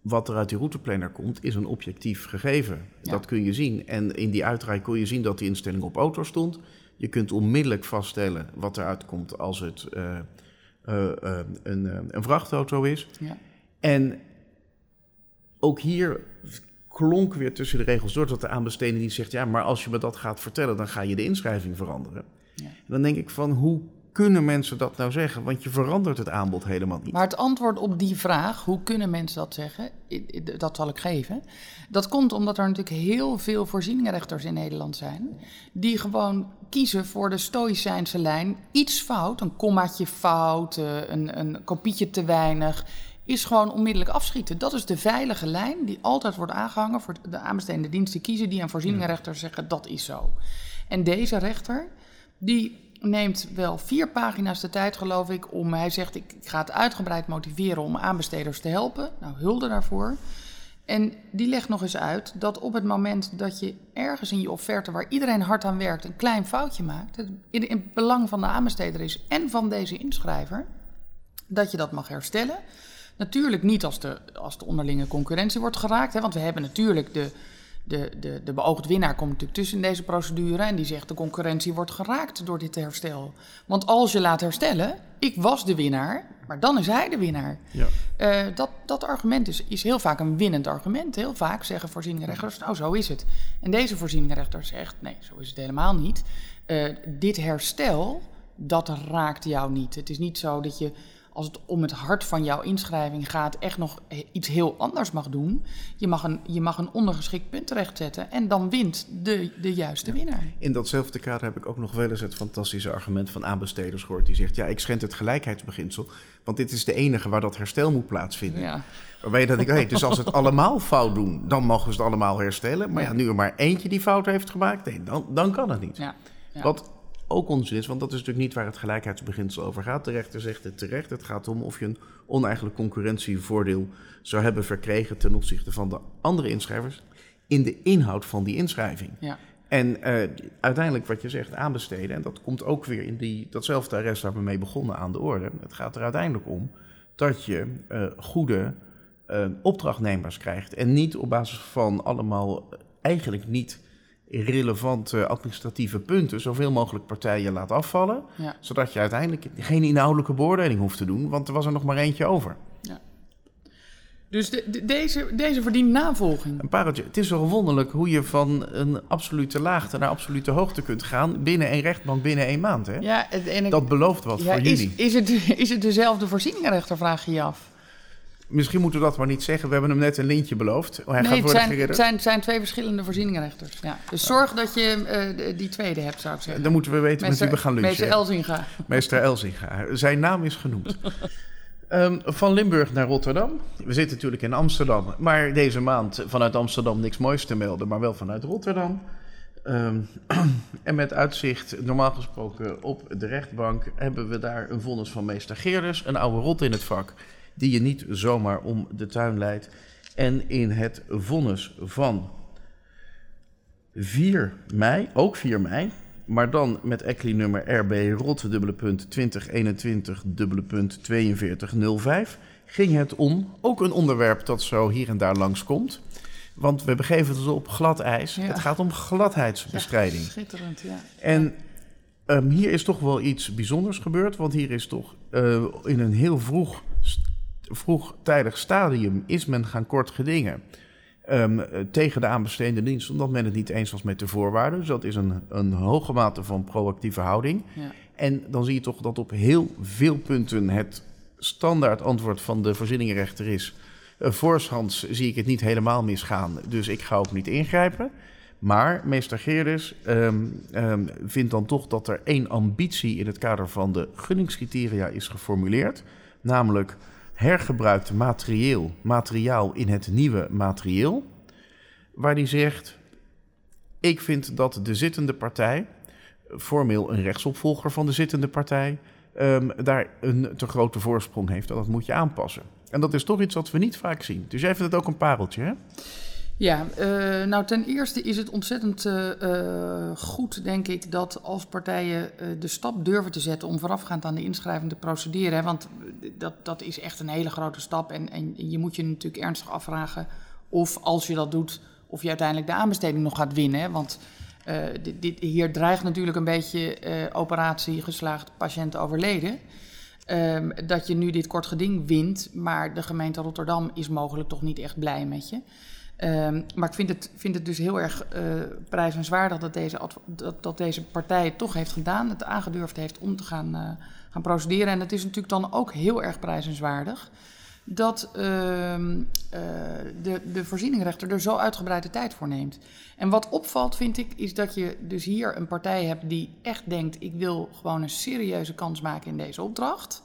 wat er uit die routeplanner komt, is een objectief gegeven. Ja. Dat kun je zien. En in die uitdraai kon je zien dat die instelling op auto stond. Je kunt onmiddellijk vaststellen wat eruit komt als het eh, eh, eh, een, een vrachtauto is. Ja. En ook hier klonk weer tussen de regels door dat de aanbesteding die zegt: ja, maar als je me dat gaat vertellen, dan ga je de inschrijving veranderen. Ja. Dan denk ik van hoe kunnen mensen dat nou zeggen? Want je verandert het aanbod helemaal niet. Maar het antwoord op die vraag, hoe kunnen mensen dat zeggen, dat zal ik geven. Dat komt omdat er natuurlijk heel veel voorzieningenrechters in Nederland zijn. Die gewoon kiezen voor de stoïcijnse lijn. Iets fout, een kommaatje fout, eh, een, een kopietje te weinig. Is gewoon onmiddellijk afschieten. Dat is de veilige lijn die altijd wordt aangehangen voor de aanbestedende diensten kiezen. Die aan voorzieningenrechters zeggen dat is zo. En deze rechter, die neemt wel vier pagina's de tijd, geloof ik, om. Hij zegt: ik, ga het uitgebreid motiveren om aanbesteders te helpen. Nou, hulde daarvoor. En die legt nog eens uit dat op het moment dat je ergens in je offerte, waar iedereen hard aan werkt, een klein foutje maakt, het in, in het belang van de aanbesteder is en van deze inschrijver, dat je dat mag herstellen. Natuurlijk niet als de, als de onderlinge concurrentie wordt geraakt, hè, want we hebben natuurlijk de, de, de, de beoogd winnaar komt natuurlijk tussen in deze procedure en die zegt de concurrentie wordt geraakt door dit herstel. Want als je laat herstellen, ik was de winnaar, maar dan is hij de winnaar. Ja. Eh, dat, dat argument is, is heel vaak een winnend argument. Heel vaak zeggen voorzieningenrechters, nou zo is het. En deze voorzieningenrechter zegt, nee, zo is het helemaal niet. Eh, dit herstel, dat raakt jou niet. Het is niet zo dat je, als het om het hart van jouw inschrijving gaat, echt nog iets heel anders mag doen. Je mag een, je mag een ondergeschikt punt terechtzetten en dan wint de, de juiste winnaar. In datzelfde kader heb ik ook nog wel eens het fantastische argument van aanbesteders gehoord. Die zegt, ja, ik schend het gelijkheidsbeginsel, want dit is de enige waar dat herstel moet plaatsvinden. Ja. Waarbij je dan denkt, hey, dus als het allemaal fout doen, dan mogen ze het allemaal herstellen. Maar ja, nu er maar eentje die fout heeft gemaakt, nee, dan, dan kan het niet. Ja. Wat ook onzin is, want dat is natuurlijk niet waar het gelijkheidsbeginsel over gaat. De rechter zegt het terecht. Het gaat om of je een oneigenlijk concurrentievoordeel zou hebben verkregen ten opzichte van de andere inschrijvers in de inhoud van die inschrijving. Ja. En eh, uiteindelijk wat je zegt, aanbesteden, en dat komt ook weer in die, datzelfde arrest waar we mee begonnen aan de orde. Het gaat er uiteindelijk om dat je eh, goede eh, opdrachtnemers krijgt. En niet op basis van allemaal eigenlijk niet relevante administratieve punten zoveel mogelijk partijen laat afvallen. Ja. Zodat je uiteindelijk geen inhoudelijke beoordeling hoeft te doen, want er was er nog maar eentje over. Dus de, de- deze, deze verdient navolging. Een pareltje. Het is wel wonderlijk hoe je van een absolute laagte naar absolute hoogte kunt gaan binnen één rechtbank, binnen één maand. Hè? Ja, en ik, Dat belooft wat ja, voor is, jullie. is, het, is het dezelfde voorzieningenrechter, vraag je je af? Misschien moeten we dat maar niet zeggen. We hebben hem net een lintje beloofd. Hij nee, gaat het worden zijn, het, zijn, het zijn twee verschillende voorzieningenrechters. Ja. Dus zorg dat je eh, die tweede hebt, zou ik zeggen. Dan moeten we weten met wie we gaan lunchen. Meester Elzinga. (laughs) Meester Elzinga. Zijn naam is genoemd. Ehm, van Limburg naar Rotterdam. We zitten natuurlijk in Amsterdam. Maar deze maand vanuit Amsterdam niks moois te melden. Maar wel vanuit Rotterdam. Ehm, (clears throat) en met uitzicht, normaal gesproken op de rechtbank... hebben we daar een vonnis van meester Geerders. Een oude rot in het vak. Die je niet zomaar om de tuin leidt. En in het vonnis van 4 mei, ook 4 mei, maar dan met ECLI-nummer RB rot dubbele punt 2021 dubbele punt 4205 ging het om, ook een onderwerp dat zo hier en daar langskomt. Want we begeven ons op glad ijs. Ja. Het gaat om gladheidsbestrijding. Ja, schitterend, ja. En ehm, hier is toch wel iets bijzonders gebeurd, want hier is toch eh, in een heel vroeg, vroegtijdig stadium is men gaan kort gedingen. ehm, eh, tegen de aanbestedende dienst, omdat men het niet eens was met de voorwaarden. Dus dat is een, een hoge mate van proactieve houding. ja. En dan zie je toch dat op heel veel punten het standaard antwoord van de voorzieningenrechter is... Uh, voorshands zie ik het niet helemaal misgaan, dus ik ga ook niet ingrijpen. Maar meester Geerders ehm, ehm, vindt dan toch dat er één ambitie in het kader van de gunningscriteria is geformuleerd. Namelijk hergebruikt materieel, materiaal in het nieuwe materieel. Waar hij zegt, ik vind dat de zittende partij, formeel een rechtsopvolger van de zittende partij, ehm, daar een te grote voorsprong heeft. Dat moet je aanpassen. En dat is toch iets wat we niet vaak zien. Dus jij vindt het ook een pareltje, hè? Ja, eh, nou ten eerste is het ontzettend eh, eh, goed, denk ik, dat als partijen de stap durven te zetten om voorafgaand aan de inschrijving te procederen. Hè, want dat, dat is echt een hele grote stap. En, en je moet je natuurlijk ernstig afvragen of als je dat doet, of je uiteindelijk de aanbesteding nog gaat winnen. Want dit, hier dreigt natuurlijk een beetje operatie geslaagd, patiënt overleden. Ehm, dat je nu dit kort geding wint, maar de gemeente Rotterdam is mogelijk toch niet echt blij met je. Um, maar ik vind het, vind het dus heel erg uh, dat deze, dat, dat, deze partij het toch heeft gedaan, het aangedurfd heeft om te gaan, uh, gaan procederen. En het is natuurlijk dan ook heel erg prijzenswaardig dat uh, de, de voorzieningrechter er zo uitgebreid de tijd voor neemt. En wat opvalt, vind ik, is dat je dus hier een partij hebt die echt denkt: ik wil gewoon een serieuze kans maken in deze opdracht.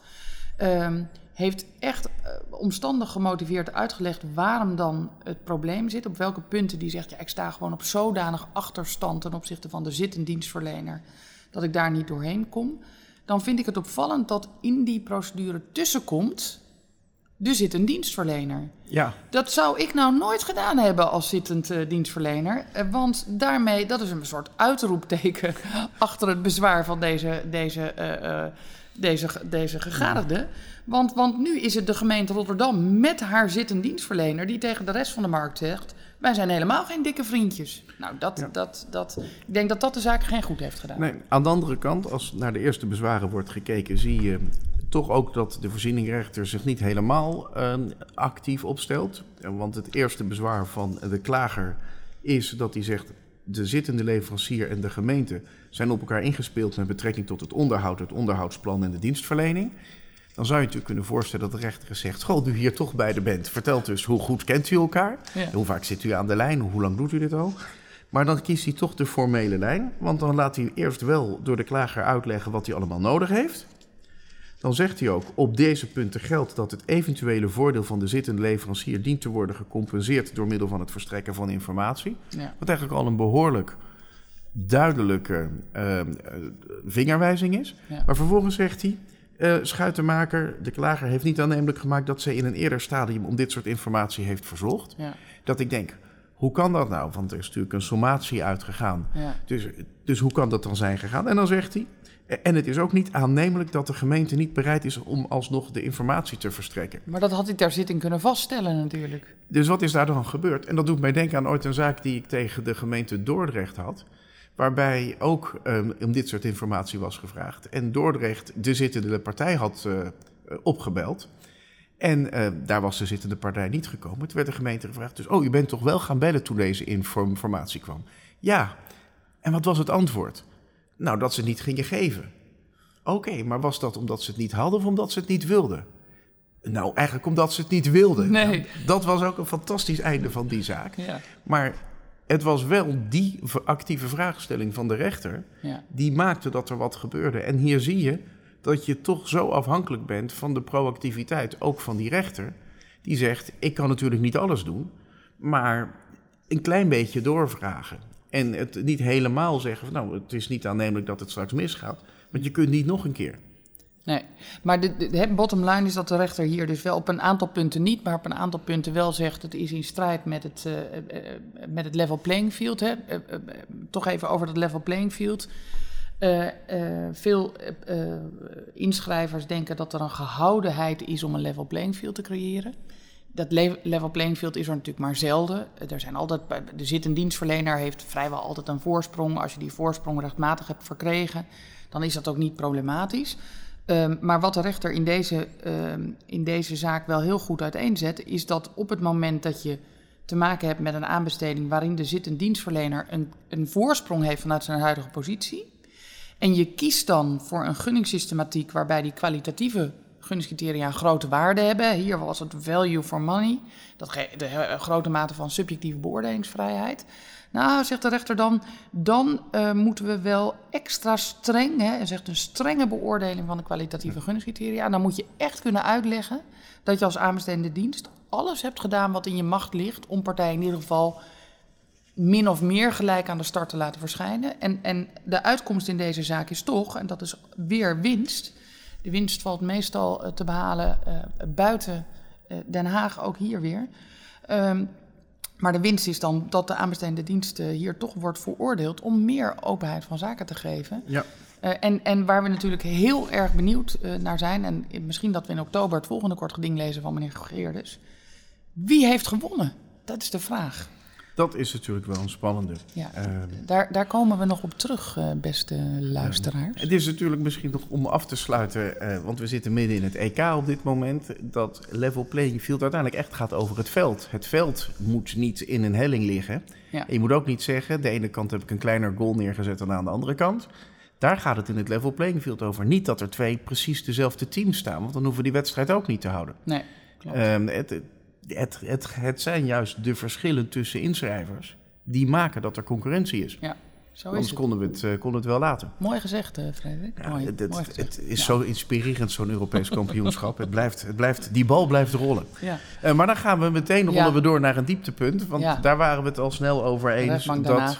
Um, heeft echt uh, omstandig gemotiveerd uitgelegd waarom dan het probleem zit. Op welke punten die zegt, ja, ik sta gewoon op zodanig achterstand ten opzichte van de zittende dienstverlener, dat ik daar niet doorheen kom. Dan vind ik het opvallend dat in die procedure tussenkomt, er zit een dienstverlener. Ja. Dat zou ik nou nooit gedaan hebben als zittend uh, dienstverlener. Uh, want daarmee, dat is een soort uitroepteken (laughs) achter het bezwaar van deze, deze, uh, deze, deze gegadigde. Want, want nu is het de gemeente Rotterdam met haar zittend dienstverlener die tegen de rest van de markt zegt: wij zijn helemaal geen dikke vriendjes. Nou, dat, ja. dat, dat, ik denk dat dat de zaak geen goed heeft gedaan. Nee, aan de andere kant, als naar de eerste bezwaren wordt gekeken, zie je toch ook dat de voorzieningrechter zich niet helemaal uh, actief opstelt. Want het eerste bezwaar van de klager is dat hij zegt: de zittende leverancier en de gemeente zijn op elkaar ingespeeld met betrekking tot het onderhoud, het onderhoudsplan en de dienstverlening. Dan zou je natuurlijk kunnen voorstellen dat de rechter zegt: Goh, u hier toch bij de bent, vertelt dus hoe goed kent u elkaar? Ja. Hoe vaak zit u aan de lijn? Hoe lang doet u dit al? Maar dan kiest hij toch de formele lijn, want dan laat hij eerst wel door de klager uitleggen wat hij allemaal nodig heeft. Dan zegt hij ook: op deze punten geldt dat het eventuele voordeel van de zittende leverancier dient te worden gecompenseerd door middel van het verstrekken van informatie. Ja. Wat eigenlijk al een behoorlijk duidelijke uh, vingerwijzing is. Ja. Maar vervolgens zegt hij. Uh, schuitenmaker, de klager, heeft niet aannemelijk gemaakt dat zij in een eerder stadium om dit soort informatie heeft verzocht. Ja. Dat ik denk, Hoe kan dat nou? Want er is natuurlijk een sommatie uitgegaan. Ja. Dus, dus hoe kan dat dan zijn gegaan? En dan zegt hij. En het is ook niet aannemelijk dat de gemeente niet bereid is om alsnog de informatie te verstrekken. Maar dat had hij ter zitting kunnen vaststellen natuurlijk. Dus wat is daar dan gebeurd? En dat doet mij denken aan ooit een zaak die ik tegen de gemeente Dordrecht had. Waarbij ook um, om dit soort informatie was gevraagd. En Dordrecht de zittende partij had uh, opgebeld. En uh, daar was de zittende partij niet gekomen. Toen werd de gemeente gevraagd: dus, Oh, u bent toch wel gaan bellen toen deze informatie kwam? Ja. En wat was het antwoord? Nou, dat ze het niet gingen geven. Oké, okay, maar was dat omdat ze het niet hadden of omdat ze het niet wilden? Nou, eigenlijk omdat ze het niet wilden. Nee. Nou, dat was ook een fantastisch einde van die zaak. Ja. Maar het was wel die actieve vraagstelling van de rechter Ja. die maakte dat er wat gebeurde. En hier zie je dat je toch zo afhankelijk bent van de proactiviteit, ook van die rechter, die zegt: Ik kan natuurlijk niet alles doen, maar een klein beetje doorvragen. En het niet helemaal zeggen van nou, het is niet aannemelijk dat het straks misgaat. Want je kunt niet nog een keer. Nee, maar de, de, de bottom line is dat de rechter hier dus wel op een aantal punten niet, maar op een aantal punten wel zegt: het is in strijd met het, uh, uh, met het level playing field. Hè? Toch even over dat level playing field. Veel inschrijvers denken dat er een gehoudenheid is om een level playing field te creëren. Dat le level playing field is er natuurlijk maar zelden. Er zijn altijd, de zittende dienstverlener heeft vrijwel altijd een voorsprong. Als je die voorsprong rechtmatig hebt verkregen, dan is dat ook niet problematisch. Um, maar wat de rechter in deze, um, in deze zaak wel heel goed uiteenzet, is dat op het moment dat je te maken hebt met een aanbesteding waarin de zittende dienstverlener een, een voorsprong heeft vanuit zijn huidige positie, en je kiest dan voor een gunningssystematiek waarbij die kwalitatieve gunningscriteria een grote waarde hebben. Hier was het value for money, dat de grote mate van subjectieve beoordelingsvrijheid. Nou, zegt de rechter dan, dan uh, moeten we wel extra streng, hè, en zegt een strenge beoordeling van de kwalitatieve gunningscriteria. Dan moet je echt kunnen uitleggen dat je als aanbestedende dienst alles hebt gedaan wat in je macht ligt om partijen in ieder geval min of meer gelijk aan de start te laten verschijnen. En, en de uitkomst in deze zaak is toch, en dat is weer winst. De winst valt meestal uh, te behalen uh, buiten Den Haag, ook hier weer. Um, maar de winst is dan dat de aanbestedende dienst hier toch wordt veroordeeld om meer openheid van zaken te geven. Ja. Uh, en, en waar we natuurlijk heel erg benieuwd uh, naar zijn, en misschien dat we in oktober het volgende kort geding lezen van meneer Geerders. Wie heeft gewonnen? Dat is de vraag. Dat is natuurlijk wel een spannende. Ja, uh, daar, daar komen we nog op terug, uh, beste luisteraars. Het is natuurlijk misschien nog om af te sluiten, uh, want we zitten midden in het EK op dit moment, dat level playing field uiteindelijk echt gaat over het veld. Het veld moet niet in een helling liggen. Ja. En je moet ook niet zeggen, de ene kant heb ik een kleiner goal neergezet dan aan de andere kant. Daar gaat het in het level playing field over. Niet dat er twee precies dezelfde teams staan, want dan hoeven we die wedstrijd ook niet te houden. Nee, klopt. Um, het, het, het, het zijn juist de verschillen tussen inschrijvers die maken dat er concurrentie is. Ja, zo is Anders het. konden we het, uh, konden we het wel laten. Mooi gezegd, uh, Frederik. Ja, Mooi, het, mooi het, gezegd. het is Ja. zo inspirerend, zo'n Europees (laughs) kampioenschap. het blijft, het blijft, die bal blijft rollen. Ja. Uh, maar dan gaan we meteen rollen we door naar een dieptepunt. Want daar waren we het al snel over eens dat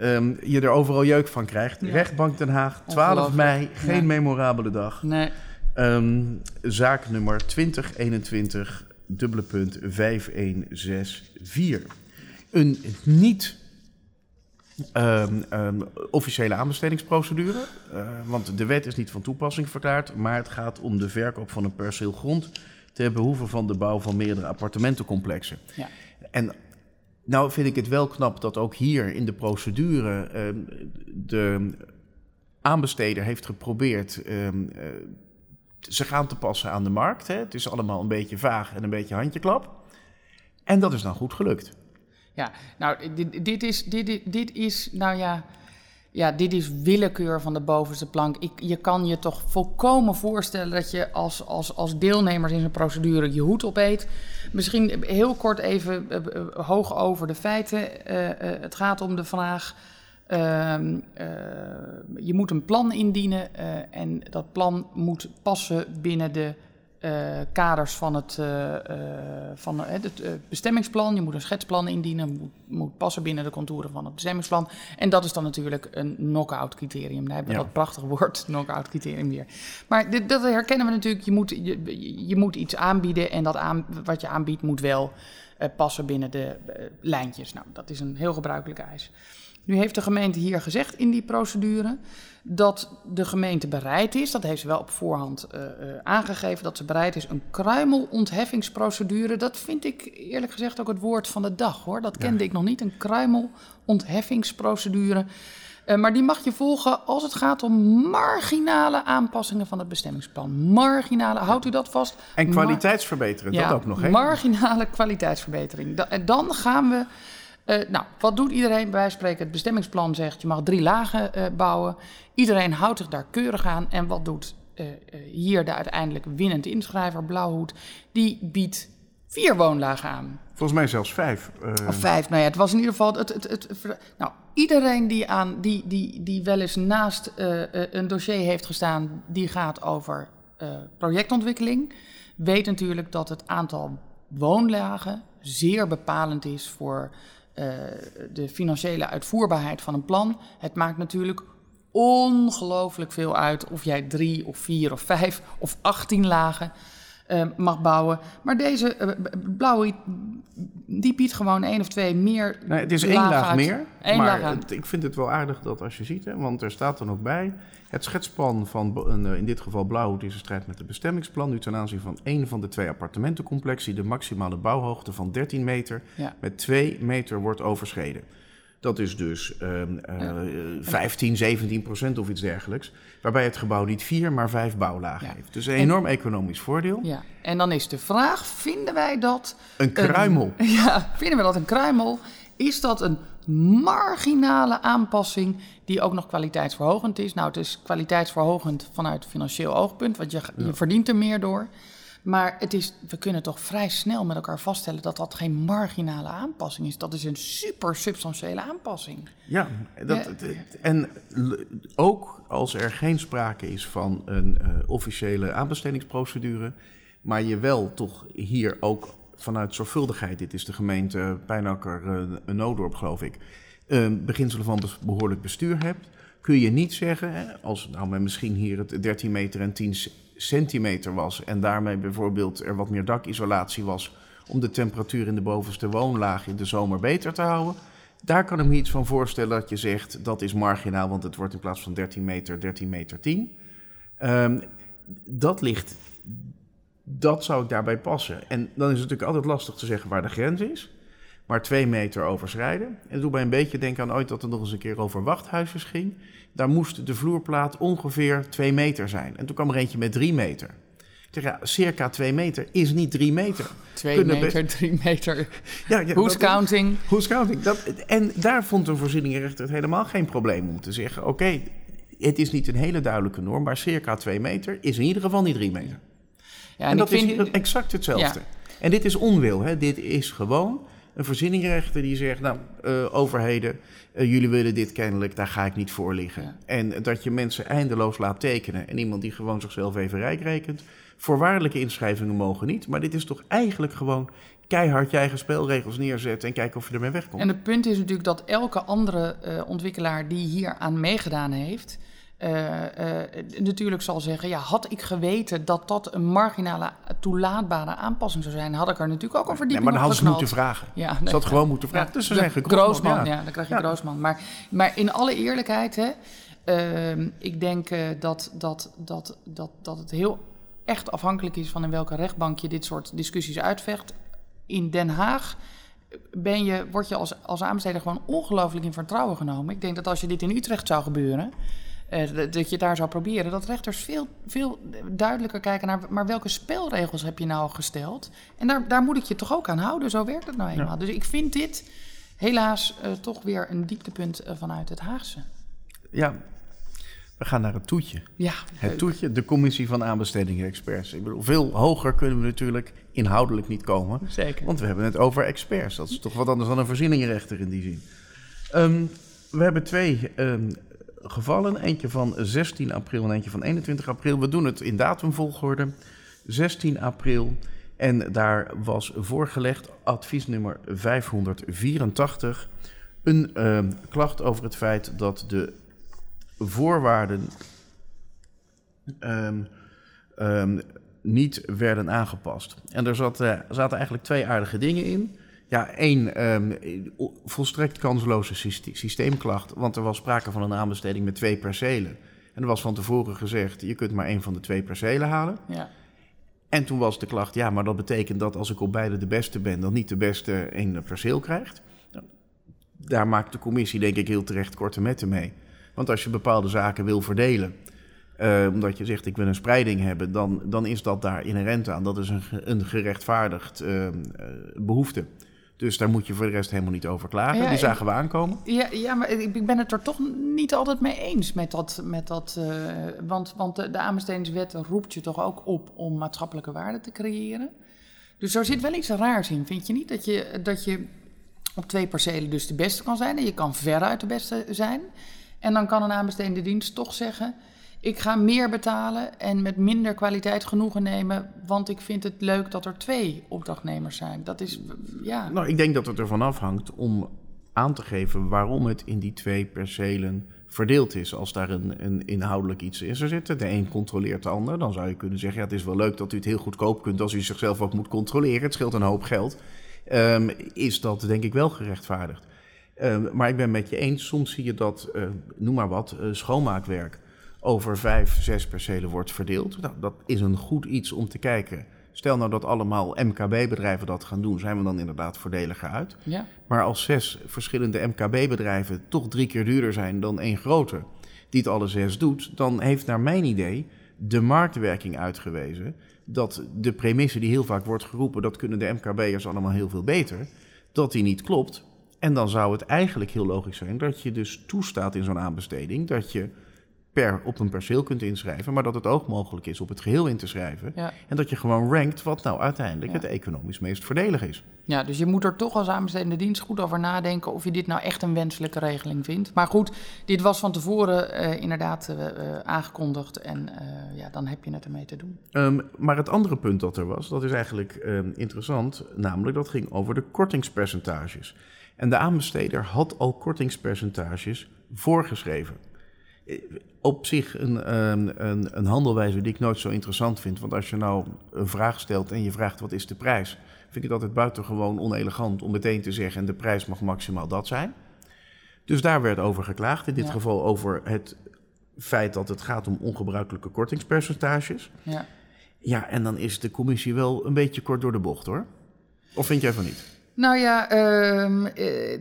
um, je er overal jeuk van krijgt. Rechtbank Den Haag, 12 Ongelooflijk. mei, geen memorabele dag. Nee, Um, zaak nummer 2021, dubbele punt 5164. Een niet um, um, officiële aanbestedingsprocedure, uh, want de wet is niet van toepassing verklaard, maar het gaat om de verkoop van een perceel grond ter behoeve van de bouw van meerdere appartementencomplexen. Ja. En nou vind ik het wel knap dat ook hier in de procedure um, de aanbesteder heeft geprobeerd um, uh, zich aan te passen aan de markt. Hè. Het is allemaal een beetje vaag en een beetje handjeklap. En dat is dan goed gelukt. Ja, nou, dit, dit, is, dit, dit- is, nou ja, ja, dit is willekeur van de bovenste plank. Ik, je kan je toch volkomen voorstellen dat je als, als, als deelnemers in zo'n procedure je hoed opeet. Misschien heel kort even eh, eh, hoog over de feiten. Eh, het gaat om de vraag. Ehm, eh, je moet een plan indienen eh, en dat plan moet passen binnen de eh, kaders van het, van het bestemmingsplan. Je moet een schetsplan indienen, moet, moet passen binnen de contouren van het bestemmingsplan. En dat is dan natuurlijk een knock-out criterium. Daar hebben we Ja. dat prachtige woord, (laughs) knock-out criterium weer. Maar dit, dat herkennen we natuurlijk. Je moet, je, je moet iets aanbieden en dat aan, wat je aanbiedt moet wel passen binnen de lijntjes. Nou, dat is een heel gebruikelijke eis. Nu heeft de gemeente hier gezegd in die procedure dat de gemeente bereid is, dat heeft ze wel op voorhand eh, eh, aangegeven, dat ze bereid is een kruimelontheffingsprocedure. Dat vind ik eerlijk gezegd ook het woord van de dag hoor. Dat kende ik nog niet, een kruimelontheffingsprocedure. Eh, maar die mag je volgen als het gaat om marginale aanpassingen van het bestemmingsplan. Marginale, houdt u dat vast? En Mar- kwaliteitsverbeterend, dat ook nog. Hè? Marginale kwaliteitsverbetering. Da- en dan gaan we. Eh, nou, wat doet iedereen? Wij spreken het bestemmingsplan zegt je mag drie lagen eh, bouwen. Iedereen houdt zich daar keurig aan. En wat doet eh, hier de uiteindelijk winnende inschrijver, Blauwhoed? Die biedt vier woonlagen aan. Volgens mij zelfs vijf. Of vijf, nou ja, het was in ieder geval... Het, het, het, het- nou, iedereen die, aan, die, die, die wel eens naast een dossier heeft gestaan... die gaat over projectontwikkeling... weet natuurlijk dat het aantal woonlagen zeer bepalend is... voor de financiële uitvoerbaarheid van een plan. Het maakt natuurlijk ongelooflijk veel uit... of jij drie of vier of vijf of achttien lagen eh, mag bouwen. Maar deze b- blauwe, die biedt gewoon één of twee meer. Nee, het is één laag uit. meer. Eén maar laag aan. het- ik vind het wel aardig dat als je ziet, hè, want er staat dan ook bij. Het schetsplan van eh, in dit geval Blauwhoed is in strijd met het bestemmingsplan. Nu ten aanzien van één van de twee appartementencomplexen. de maximale bouwhoogte van 13 meter Ja. met 2 meter wordt overschreden. Dat is dus ehm, eh, 15, 17 procent of iets dergelijks. Waarbij het gebouw niet vier, maar vijf bouwlagen Ja. heeft. Dus een enorm economisch voordeel. Ja. En dan is de vraag: vinden wij dat. Een kruimel. (laughs) Ja, vinden we dat een kruimel? Is dat een marginale aanpassing die ook nog kwaliteitsverhogend is? Nou, het is kwaliteitsverhogend vanuit financieel oogpunt, want je, je verdient er meer door. Maar het is, we kunnen toch vrij snel met elkaar vaststellen dat dat geen marginale aanpassing is. Dat is een super substantiële aanpassing. Ja, dat, en ook als er geen sprake is van een eh, officiële aanbestedingsprocedure, maar je wel toch hier ook vanuit zorgvuldigheid, dit is de gemeente Pijnakker, eh, een Noodorp geloof ik, eh, beginselen van behoorlijk bestuur hebt, kun je niet zeggen, als nou misschien hier het 13 meter en 10 c- centimeter was en daarmee bijvoorbeeld er wat meer dakisolatie was om de temperatuur in de bovenste woonlaag in de zomer beter te houden, daar kan ik me iets van voorstellen dat je zegt dat is marginaal, want het wordt in plaats van 13 meter 13 meter 10. Ehm, dat ligt, dat zou ik daarbij passen. En dan is het natuurlijk altijd lastig te zeggen waar de grens is. Maar twee meter overschrijden. En dat doet mij een beetje denken aan ooit dat er nog eens een keer over wachthuisjes ging. Daar moest de vloerplaat ongeveer twee meter zijn. En toen kwam er eentje met drie meter. Ik zeg, ja, circa twee meter is niet drie meter. Twee Kunnen meter, drie meter. (laughs) Ja, ja, Who's dat- counting? Who's counting? Dat, en daar vond een voorzieningenrechter het helemaal geen probleem om te zeggen... oké, het is niet een hele duidelijke norm, maar circa twee meter is in ieder geval niet drie meter. Ja, en dat ik is vind- hier exact hetzelfde. En dit is onwil, hè? dit is gewoon een voorzieningrechter die zegt... nou, eh, overheden, eh, jullie willen dit kennelijk, daar ga ik niet voor liggen. Ja. En dat je mensen eindeloos laat tekenen... en iemand die gewoon zichzelf even rijk rekent... voorwaardelijke inschrijvingen mogen niet. Maar dit is toch eigenlijk gewoon keihard je eigen spelregels neerzetten... en kijken of je ermee wegkomt. En het punt is natuurlijk dat elke andere eh, ontwikkelaar die hier aan meegedaan heeft, natuurlijk zal zeggen: ja, had ik geweten dat dat een marginale toelaatbare aanpassing zou zijn, had ik er natuurlijk ook een Nee, verdieping maar dan hadden ze moeten vragen. Ja, Ze nee, had gewoon moeten vragen. Dus ze zijn Groosman, ja. dan krijg je. Groosman. Maar, maar in alle eerlijkheid, hè, ehm, ik denk eh, dat, dat, dat, dat, dat het heel echt afhankelijk is van in welke rechtbank je dit soort discussies uitvecht. In Den Haag ben je, word je als, als aanbesteder gewoon ongelooflijk in vertrouwen genomen. Ik denk dat als je dit in Utrecht zou gebeuren, eh, dat- je daar zou proberen, dat rechters veel, veel duidelijker kijken naar, maar welke spelregels heb je nou gesteld? En daar, daar moet ik je toch ook aan houden, zo werkt het nou eenmaal. Dus ik vind dit helaas eh, toch weer een dieptepunt eh, vanuit het Haagse. Ja, we gaan naar het toetje. Ja, Het leuk. toetje, de commissie van aanbestedingen-experts. Ik bedoel, veel hoger kunnen we natuurlijk inhoudelijk niet komen. Zeker. Want we hebben het over experts. Dat is toch wat anders dan een voorzieningenrechter in die zin. Ehm, we hebben twee ehm, gevallen. Eentje van 16 april en eentje van 21 april. We doen het in datumvolgorde. 16 april. En daar was voorgelegd adviesnummer 584. Een ehm, klacht over het feit dat de voorwaarden ehm, ehm, niet werden aangepast. En er zat, eh, zaten eigenlijk twee aardige dingen in. Ja, één ehm, volstrekt kansloze syste- systeemklacht, want er was sprake van een aanbesteding met twee percelen. En er was van tevoren gezegd, je kunt maar één van de twee percelen halen. Ja. En toen was de klacht, ja, maar dat betekent dat als ik op beide de beste ben, dan niet de beste één perceel krijgt. Nou, daar maakt de commissie denk ik heel terecht korte metten mee. Want als je bepaalde zaken wil verdelen, eh, omdat je zegt ik wil een spreiding hebben, dan, dan is dat daar inherent aan. Dat is een, een gerechtvaardigd eh, eh, behoefte. Dus daar moet je voor de rest helemaal niet over klagen. Ja, Die ik- zagen we aankomen. Ja, ja, maar ik ben het er toch niet altijd mee eens met dat. Met dat eh, want want de, de aanbestedingswet roept je toch ook op om maatschappelijke waarde te creëren. Dus er zit wel iets raars in, vind je niet? Dat je, dat je op twee percelen dus de beste kan zijn en je kan veruit de beste zijn. En dan kan een aanbestedende dienst toch zeggen: ik ga meer betalen en met minder kwaliteit genoegen nemen, want ik vind het leuk dat er twee opdrachtnemers zijn. Dat is, ja. Nou, ik denk dat het ervan afhangt om aan te geven waarom het in die twee percelen verdeeld is. Als daar een, een inhoudelijk iets in zou zitten, de een controleert de ander, dan zou je kunnen zeggen: ja, het is wel leuk dat u het heel goedkoop kunt als u zichzelf ook moet controleren. Het scheelt een hoop geld. Ehm, is dat denk ik wel gerechtvaardigd. Ehm, maar ik ben met je eens, soms zie je dat, eh, noem maar wat, eh, schoonmaakwerk over vijf, zes percelen wordt verdeeld. Nou, dat is een goed iets om te kijken. Stel nou dat allemaal MKB-bedrijven dat gaan doen, zijn we dan inderdaad voordeliger uit. ja. Maar als zes verschillende MKB-bedrijven toch drie keer duurder zijn dan één grote, die het alle zes doet, dan heeft naar mijn idee de marktwerking uitgewezen dat de premisse die heel vaak wordt geroepen, dat kunnen de MKB'ers allemaal heel veel beter, dat die niet klopt. En dan zou het eigenlijk heel logisch zijn dat je dus toestaat in zo'n aanbesteding dat je per, op een perceel kunt inschrijven, maar dat het ook mogelijk is op het geheel in te schrijven. Ja. En dat je gewoon rankt wat nou uiteindelijk Ja. het economisch meest voordelig is. Ja, dus je moet er toch als aanbestedende dienst goed over nadenken of je dit nou echt een wenselijke regeling vindt. Maar goed, dit was van tevoren eh, inderdaad eh, eh, aangekondigd en ja, dan heb je het ermee te doen. Ehm, maar het andere punt dat er was, dat is eigenlijk ehm, interessant, namelijk dat ging over de kortingspercentages. En de aanbesteder had al kortingspercentages voorgeschreven. Op zich een, ehm, een, een handelwijze die ik nooit zo interessant vind. Want als je nou een vraag stelt en je vraagt wat is de prijs, vind ik het altijd buitengewoon onelegant om meteen te zeggen en de prijs mag maximaal dat zijn. Dus daar werd over geklaagd. In dit Ja. geval over het feit dat het gaat om ongebruikelijke kortingspercentages. Ja. Ja, en dan is de commissie wel een beetje kort door de bocht hoor. Of vind jij van niet? Nou ja, ehm, eh,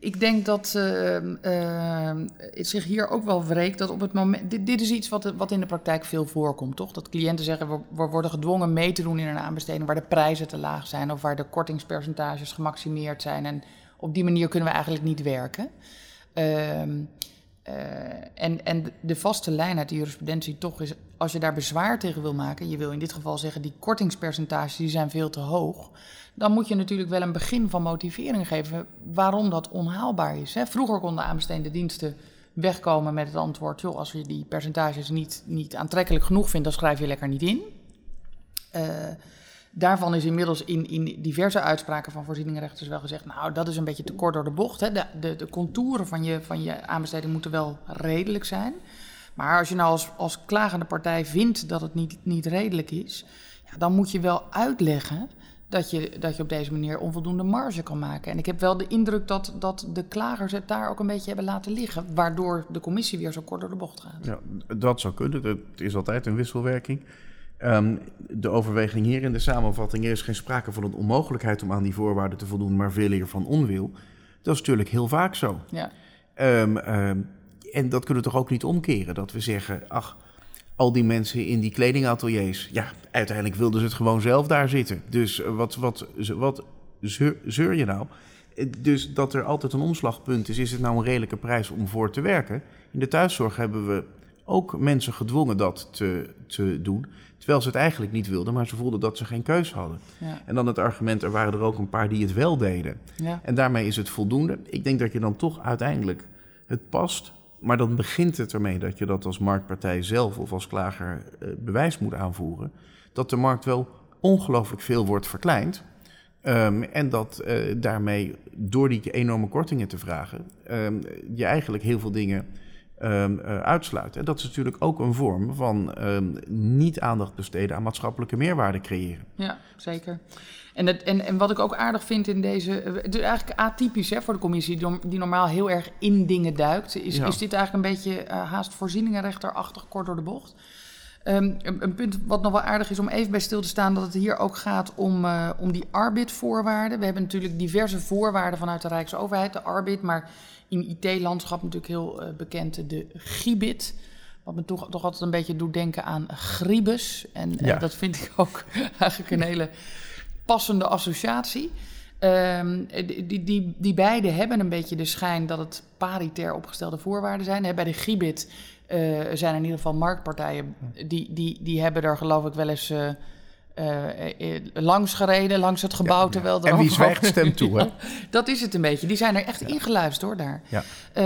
ik denk dat ehm, ehm, het zich hier ook wel wreekt dat op het moment. Dit, dit is iets wat, wat in de praktijk veel voorkomt, toch? Dat cliënten zeggen we, worden gedwongen mee te doen in een aanbesteding waar de prijzen te laag zijn of waar de kortingspercentages gemaximeerd zijn. En op die manier kunnen we eigenlijk niet werken. Ehm, eh, en, en de vaste lijn uit de jurisprudentie toch is, als je daar bezwaar tegen wil maken, je wil in dit geval zeggen die kortingspercentages die zijn veel te hoog, dan moet je natuurlijk wel een begin van motivering geven waarom dat onhaalbaar is. Hè? Vroeger konden aanbestedende diensten wegkomen met het antwoord, joh, als je die percentages niet, niet aantrekkelijk genoeg vindt, dan schrijf je lekker niet in. Eh, daarvan is inmiddels in, in diverse uitspraken van voorzieningenrechters wel gezegd... nou, dat is een beetje te kort door de bocht. Hè. De, de, de contouren van je, van je aanbesteding moeten wel redelijk zijn. Maar als je nou als, als klagende partij vindt dat het niet, niet redelijk is... Ja, dan moet je wel uitleggen dat je, dat je op deze manier onvoldoende marge kan maken. En ik heb wel de indruk dat, dat de klagers het daar ook een beetje hebben laten liggen... waardoor de commissie weer zo kort door de bocht gaat. Ja, dat zou kunnen. Het is altijd een wisselwerking. Ehm, de overweging hier in de samenvatting er is geen sprake van een onmogelijkheid om aan die voorwaarden te voldoen, maar veel eer van onwil. Dat is natuurlijk heel vaak zo. Ja, Ehm, ehm, en dat kunnen we toch ook niet omkeren? Dat we zeggen, ach, al die mensen in die kledingateliers, ja, uiteindelijk wilden ze het gewoon zelf daar zitten. Dus eh, wat, wat, wat zeur, zeur je nou? Eh, Dus dat er altijd een omslagpunt is, is het nou een redelijke prijs om voor te werken? In de thuiszorg hebben we ook mensen gedwongen dat te, te doen, terwijl ze het eigenlijk niet wilden, maar ze voelden dat ze geen keus hadden. ja, En dan het argument, er waren er ook een paar die het wel deden. ja. En daarmee is het voldoende. Ik denk dat je dan toch uiteindelijk het past. Maar dan begint het ermee dat je dat als marktpartij zelf of als klager eh, bewijs moet aanvoeren. dat de markt wel ongelooflijk veel wordt verkleind. Ehm, en dat uh, daarmee, door die enorme kortingen te vragen, um, je eigenlijk heel veel dingen um, uh, uitsluit. En dat is natuurlijk ook een vorm van niet aandacht besteden aan maatschappelijke meerwaarde creëren. Ja, zeker. En, het, en, en wat ik ook aardig vind in deze. Het is eigenlijk atypisch hè, voor de commissie, die, die normaal heel erg in dingen duikt. Is, ja. is dit eigenlijk een beetje uh, haast voorzieningenrechterachtig kort door de bocht? Um, een, een, punt wat nog wel aardig is om even bij stil te staan, dat het hier ook gaat om, uh, om die arbitvoorwaarden. We hebben natuurlijk diverse voorwaarden vanuit de Rijksoverheid, de arbit, maar in IT-landschap natuurlijk heel uh, bekend de GIBIT. Wat me toch, toch altijd een beetje doet denken aan Gribus. En ja. dat vind ik ook (laughs) eigenlijk een hele passende associatie. Um, die, die, die beide hebben een beetje de schijn dat het paritair opgestelde voorwaarden zijn. Bij de Gibit uh, zijn in ieder geval marktpartijen die, die, die hebben er geloof ik wel eens uh, uh, langs gereden, langs het gebouw. Ja, terwijl en wie zwijgt stemt toe, hè? (laughs) dat is het een beetje. Die zijn er echt ingeluisterd hoor, daar. Ja.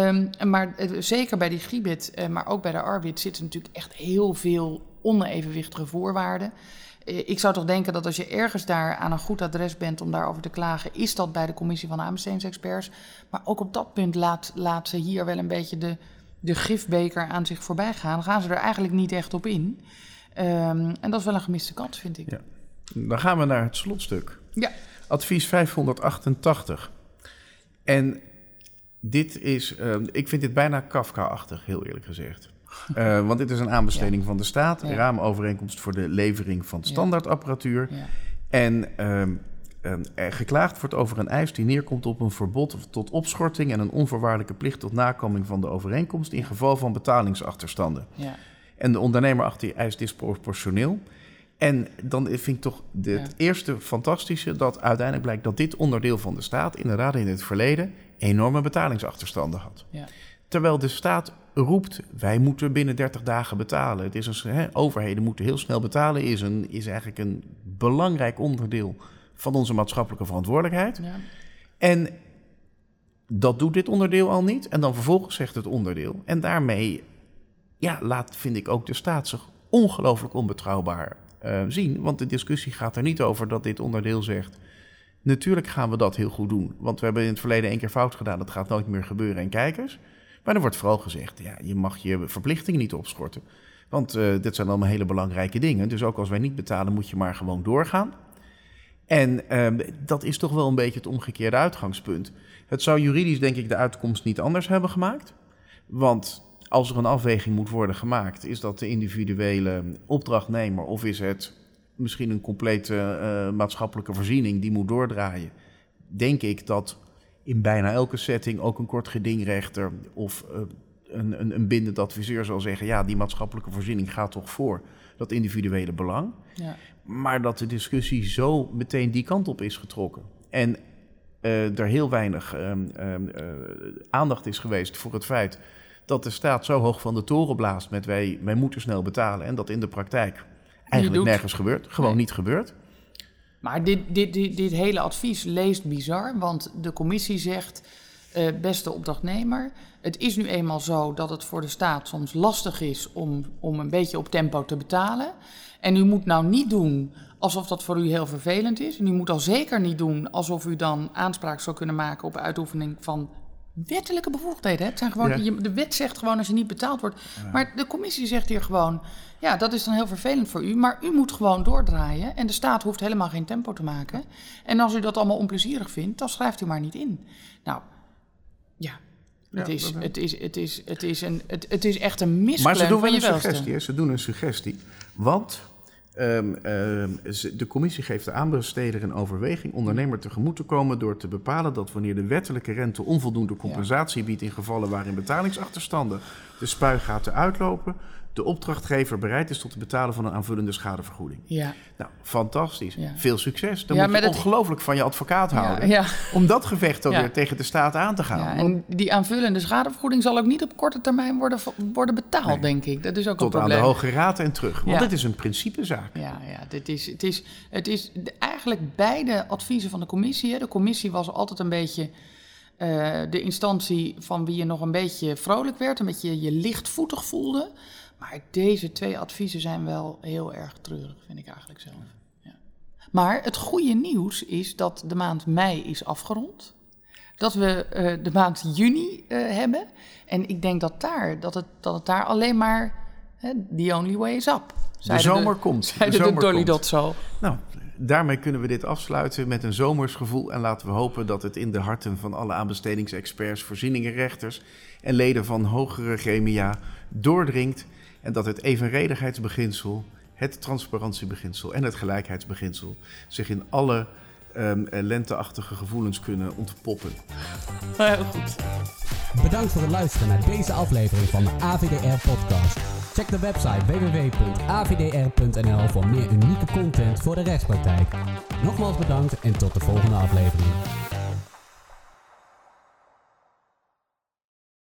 Um, maar zeker bij die Gibit, maar ook bij de Arbit... zitten natuurlijk echt heel veel onevenwichtige voorwaarden... Ik zou toch denken dat als je ergens daar aan een goed adres bent om daarover te klagen, is dat bij de commissie van aanbestedingsexperts. Maar ook op dat punt laat, laat ze hier wel een beetje de, de gifbeker aan zich voorbij gaan. Dan gaan ze er eigenlijk niet echt op in. Um, en dat is wel een gemiste kans, vind ik. Ja. Dan gaan we naar het slotstuk. Ja. Advies 588. En dit is, uh, ik vind dit bijna Kafka-achtig, heel eerlijk gezegd. Uh, (laughs) want dit is een aanbesteding ja. van de staat, ja. raamovereenkomst voor de levering van standaardapparatuur. Ja. En er geklaagd wordt over een eis die neerkomt op een verbod tot opschorting en een onvoorwaardelijke plicht tot nakoming van de overeenkomst in geval van betalingsachterstanden. En de ondernemer achter die eis disproportioneel. En dan vind ik toch het eerste fantastische dat uiteindelijk blijkt dat dit onderdeel van de staat inderdaad in het verleden enorme betalingsachterstanden had. Terwijl de staat roept, wij moeten binnen 30 dagen betalen. Het is een, hè, overheden moeten heel snel betalen, is, een, is eigenlijk een belangrijk onderdeel van onze maatschappelijke verantwoordelijkheid. Ja. En dat doet dit onderdeel al niet. En dan vervolgens zegt het onderdeel. En daarmee ja, laat, vind ik, ook de staat zich ongelooflijk onbetrouwbaar uh, zien. Want de discussie gaat er niet over dat dit onderdeel zegt... natuurlijk gaan we dat heel goed doen. Want we hebben in het verleden één keer fout gedaan. Dat gaat nooit meer gebeuren en kijkers. Maar er wordt vooral gezegd, ja, je mag je verplichtingen niet opschorten. Want uh, dit zijn allemaal hele belangrijke dingen. Dus ook als wij niet betalen, moet je maar gewoon doorgaan. En uh, dat is toch wel een beetje het omgekeerde uitgangspunt. Het zou juridisch, denk ik, de uitkomst niet anders hebben gemaakt. Want als er een afweging moet worden gemaakt, is dat de individuele opdrachtnemer of is het misschien een complete uh, maatschappelijke voorziening die moet doordraaien? Denk ik dat in bijna elke setting ook een kort gedingrechter of uh, een, een, een bindend adviseur zal zeggen: ja, die maatschappelijke voorziening gaat toch voor dat individuele belang. Ja. Maar dat de discussie zo meteen die kant op is getrokken. En uh, er heel weinig uh, aandacht is geweest voor het feit dat de staat zo hoog van de toren blaast met wij, wij moeten snel betalen. En dat in de praktijk eigenlijk nergens gebeurt. Gewoon nee. niet gebeurt. Maar dit, dit, dit, dit hele advies leest bizar, want de commissie zegt, uh, beste opdrachtnemer, het is nu eenmaal zo dat het voor de staat soms lastig is om, om een beetje op tempo te betalen. En u moet nou niet doen alsof dat voor u heel vervelend is. En u moet al zeker niet doen alsof u dan aanspraak zou kunnen maken op uitoefening van wettelijke bevoegdheden. Het zijn gewoon, ja. de wet zegt gewoon als je niet betaald wordt. Ja. Maar de commissie zegt hier gewoon, ja, dat is dan heel vervelend voor u. Maar u moet gewoon doordraaien. En de staat hoeft helemaal geen tempo te maken. En als u dat allemaal onplezierig vindt, dan schrijft u maar niet in. Nou, ja. Het, ja, is, het, is, het, is, het, is een, het, het is echt een miskleun Maar ze doen wel een suggestie. Ze doen een suggestie. Want Um, um, de commissie geeft de aanbesteder een overweging ondernemer tegemoet te komen door te bepalen dat wanneer de wettelijke rente onvoldoende compensatie biedt in gevallen waarin betalingsachterstanden de spuigaten uitlopen, de opdrachtgever bereid is tot het betalen van een aanvullende schadevergoeding. Ja. Nou, fantastisch. Ja. Veel succes. Dan ja, moet je ongelooflijk van je advocaat houden. Om dat gevecht ook weer tegen de staat aan te gaan. en die aanvullende schadevergoeding zal ook niet op korte termijn worden, worden betaald, nee. denk ik. Dat is ook tot een probleem. aan de Hoge Raad en terug. Want dit is een principezaak. Ja, ja dit is, het, is, het is eigenlijk beide adviezen van de commissie. Hè. De commissie was altijd een beetje... Uh, de instantie van wie je nog een beetje vrolijk werd, een beetje je lichtvoetig voelde. Maar deze twee adviezen zijn wel heel erg treurig, vind ik eigenlijk zelf. Ja. Maar het goede nieuws is dat de maand mei is afgerond. Dat we uh, de maand juni uh, hebben. En ik denk dat, daar, dat, het, dat het daar alleen maar hè, the only way is up. De zomer komt. (laughs) Zeiden de, zomer de Dolly zo. Nou, daarmee kunnen we dit afsluiten met een zomersgevoel. En laten we hopen dat het in de harten van alle aanbestedingsexperts, voorzieningenrechters en leden van hogere gremia doordringt. En dat het evenredigheidsbeginsel, het transparantiebeginsel en het gelijkheidsbeginsel zich in alle um, lenteachtige gevoelens kunnen ontpoppen. Heel goed. Bedankt voor het luisteren naar deze aflevering van de AVDR-podcast. Check de website www.avdr.nl voor meer unieke content voor de rechtspraktijk. Nogmaals bedankt en tot de volgende aflevering.